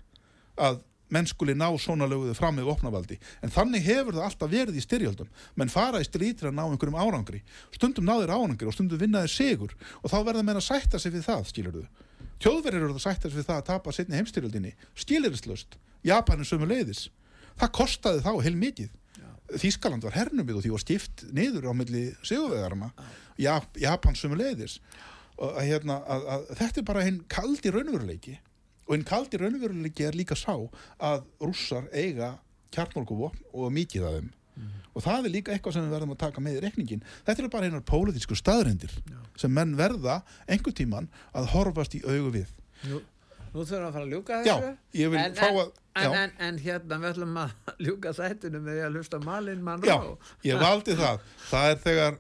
[SPEAKER 3] að menn skuli ná svona löguðu fram með opnavaldi en þannig hefur það alltaf verið í styrjöldum. Menn fara í stríð til að ná einhverjum árangri. Stundum náður árangri og stundum vinnaði sigur. Og þá verða menn að sætta sig við það skilur þau Tjóðverðir eru að sætta sig við það að tapa setni heimstyrjöldinni skilirislust, Japanin sömu leiðis það kostaði þá heil mikið Þískaland var hernumið og því var skipt niður á milli sigurvegarna Jap Japan sömu leiðis og hérna, að, að, þetta er bara hinn kaldi raunveruleiki. Og hinn kaldi raunveruleiki er líka sá að rússar eiga kjarnmálkuvopn og mikið af þeim og það er líka eitthvað sem við verðum að taka með í reikningin þetta eru bara einar pólitísku staðrendir sem menn verða einhver tíman að horfast í augu við
[SPEAKER 2] Nú, nú þurfum við að fara að ljúka
[SPEAKER 3] Já,
[SPEAKER 2] þessu
[SPEAKER 3] ég vil
[SPEAKER 2] en,
[SPEAKER 3] fá að- já.
[SPEAKER 2] en, en, en hérna við ætlum að ljúka sætinu með að hlusta Malin
[SPEAKER 3] Já,
[SPEAKER 2] Monroe
[SPEAKER 3] ég valdi það. Það er þegar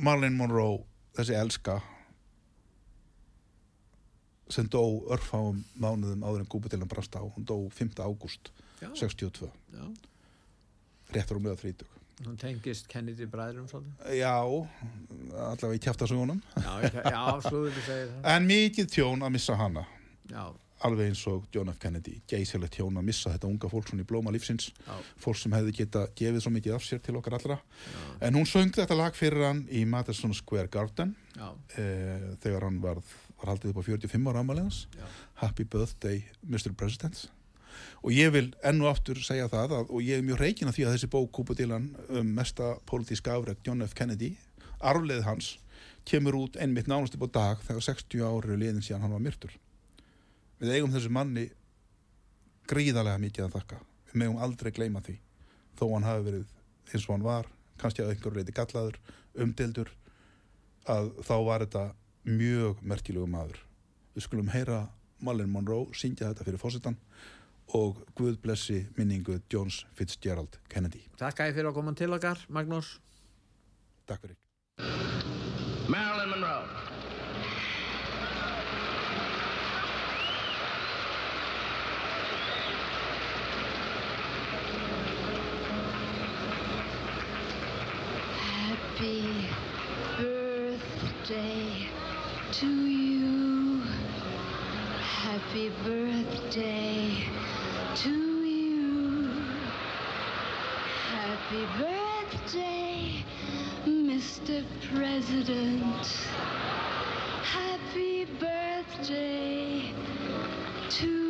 [SPEAKER 3] Marlene Monroe, þessi elska, sem dó örfáum mánuðum áður en Kúputilan brast á. Hún dó 5. ágúst
[SPEAKER 2] já,
[SPEAKER 3] 62,
[SPEAKER 2] já,
[SPEAKER 3] réttur um meða 30.
[SPEAKER 2] hún tengist Kennedy bræðurum svolítið
[SPEAKER 3] Já, allavega í kjæftasögunum.
[SPEAKER 2] já, já slúður segir það
[SPEAKER 3] En mikið tjón að missa hana.
[SPEAKER 2] já,
[SPEAKER 3] Alveg eins og John F. Kennedy. Geisilegt tjón að missa þetta unga fólk svona í blóma lífsins.
[SPEAKER 2] já,
[SPEAKER 3] Fólk sem hefði geta gefið svo mikið af sér til okkar allra.
[SPEAKER 2] já,
[SPEAKER 3] En hún söng þetta lag fyrir hann í Madison Square Garden. eh, þegar hann varð, var haldið upp á 45 ára ámæliðans
[SPEAKER 2] já.
[SPEAKER 3] Happy Birthday Mr. President og ég vil enn og aftur segja það að, og ég er mjög reikin af því að þessi bók Kúpa Dylan um mesta pólitíska afreg John F. Kennedy arfleð hans kemur út einmitt nánast upp á dag þegar 60 ári liðin síðan hann var myrtur. Við eigum þessu manni gríðarlega mikið að þakka. Við megum aldrei gleyma því þó hann hafi verið eins og hann var kannski að einhverju reyti gallaður, umdildur að þá var þetta mjög merkilegu maður. Við skulum heyra Marlene Monroe syngja þetta fyrir fósitan og Guð blessi minningu Jones Fitzgerald Kennedy
[SPEAKER 2] Takk að ég fyrir að koma til okkar, Magnús
[SPEAKER 3] Takk fyrir
[SPEAKER 5] Marilyn Monroe.
[SPEAKER 6] Happy birthday to you. Happy birthday to you. Happy birthday, Mr. President. Happy birthday to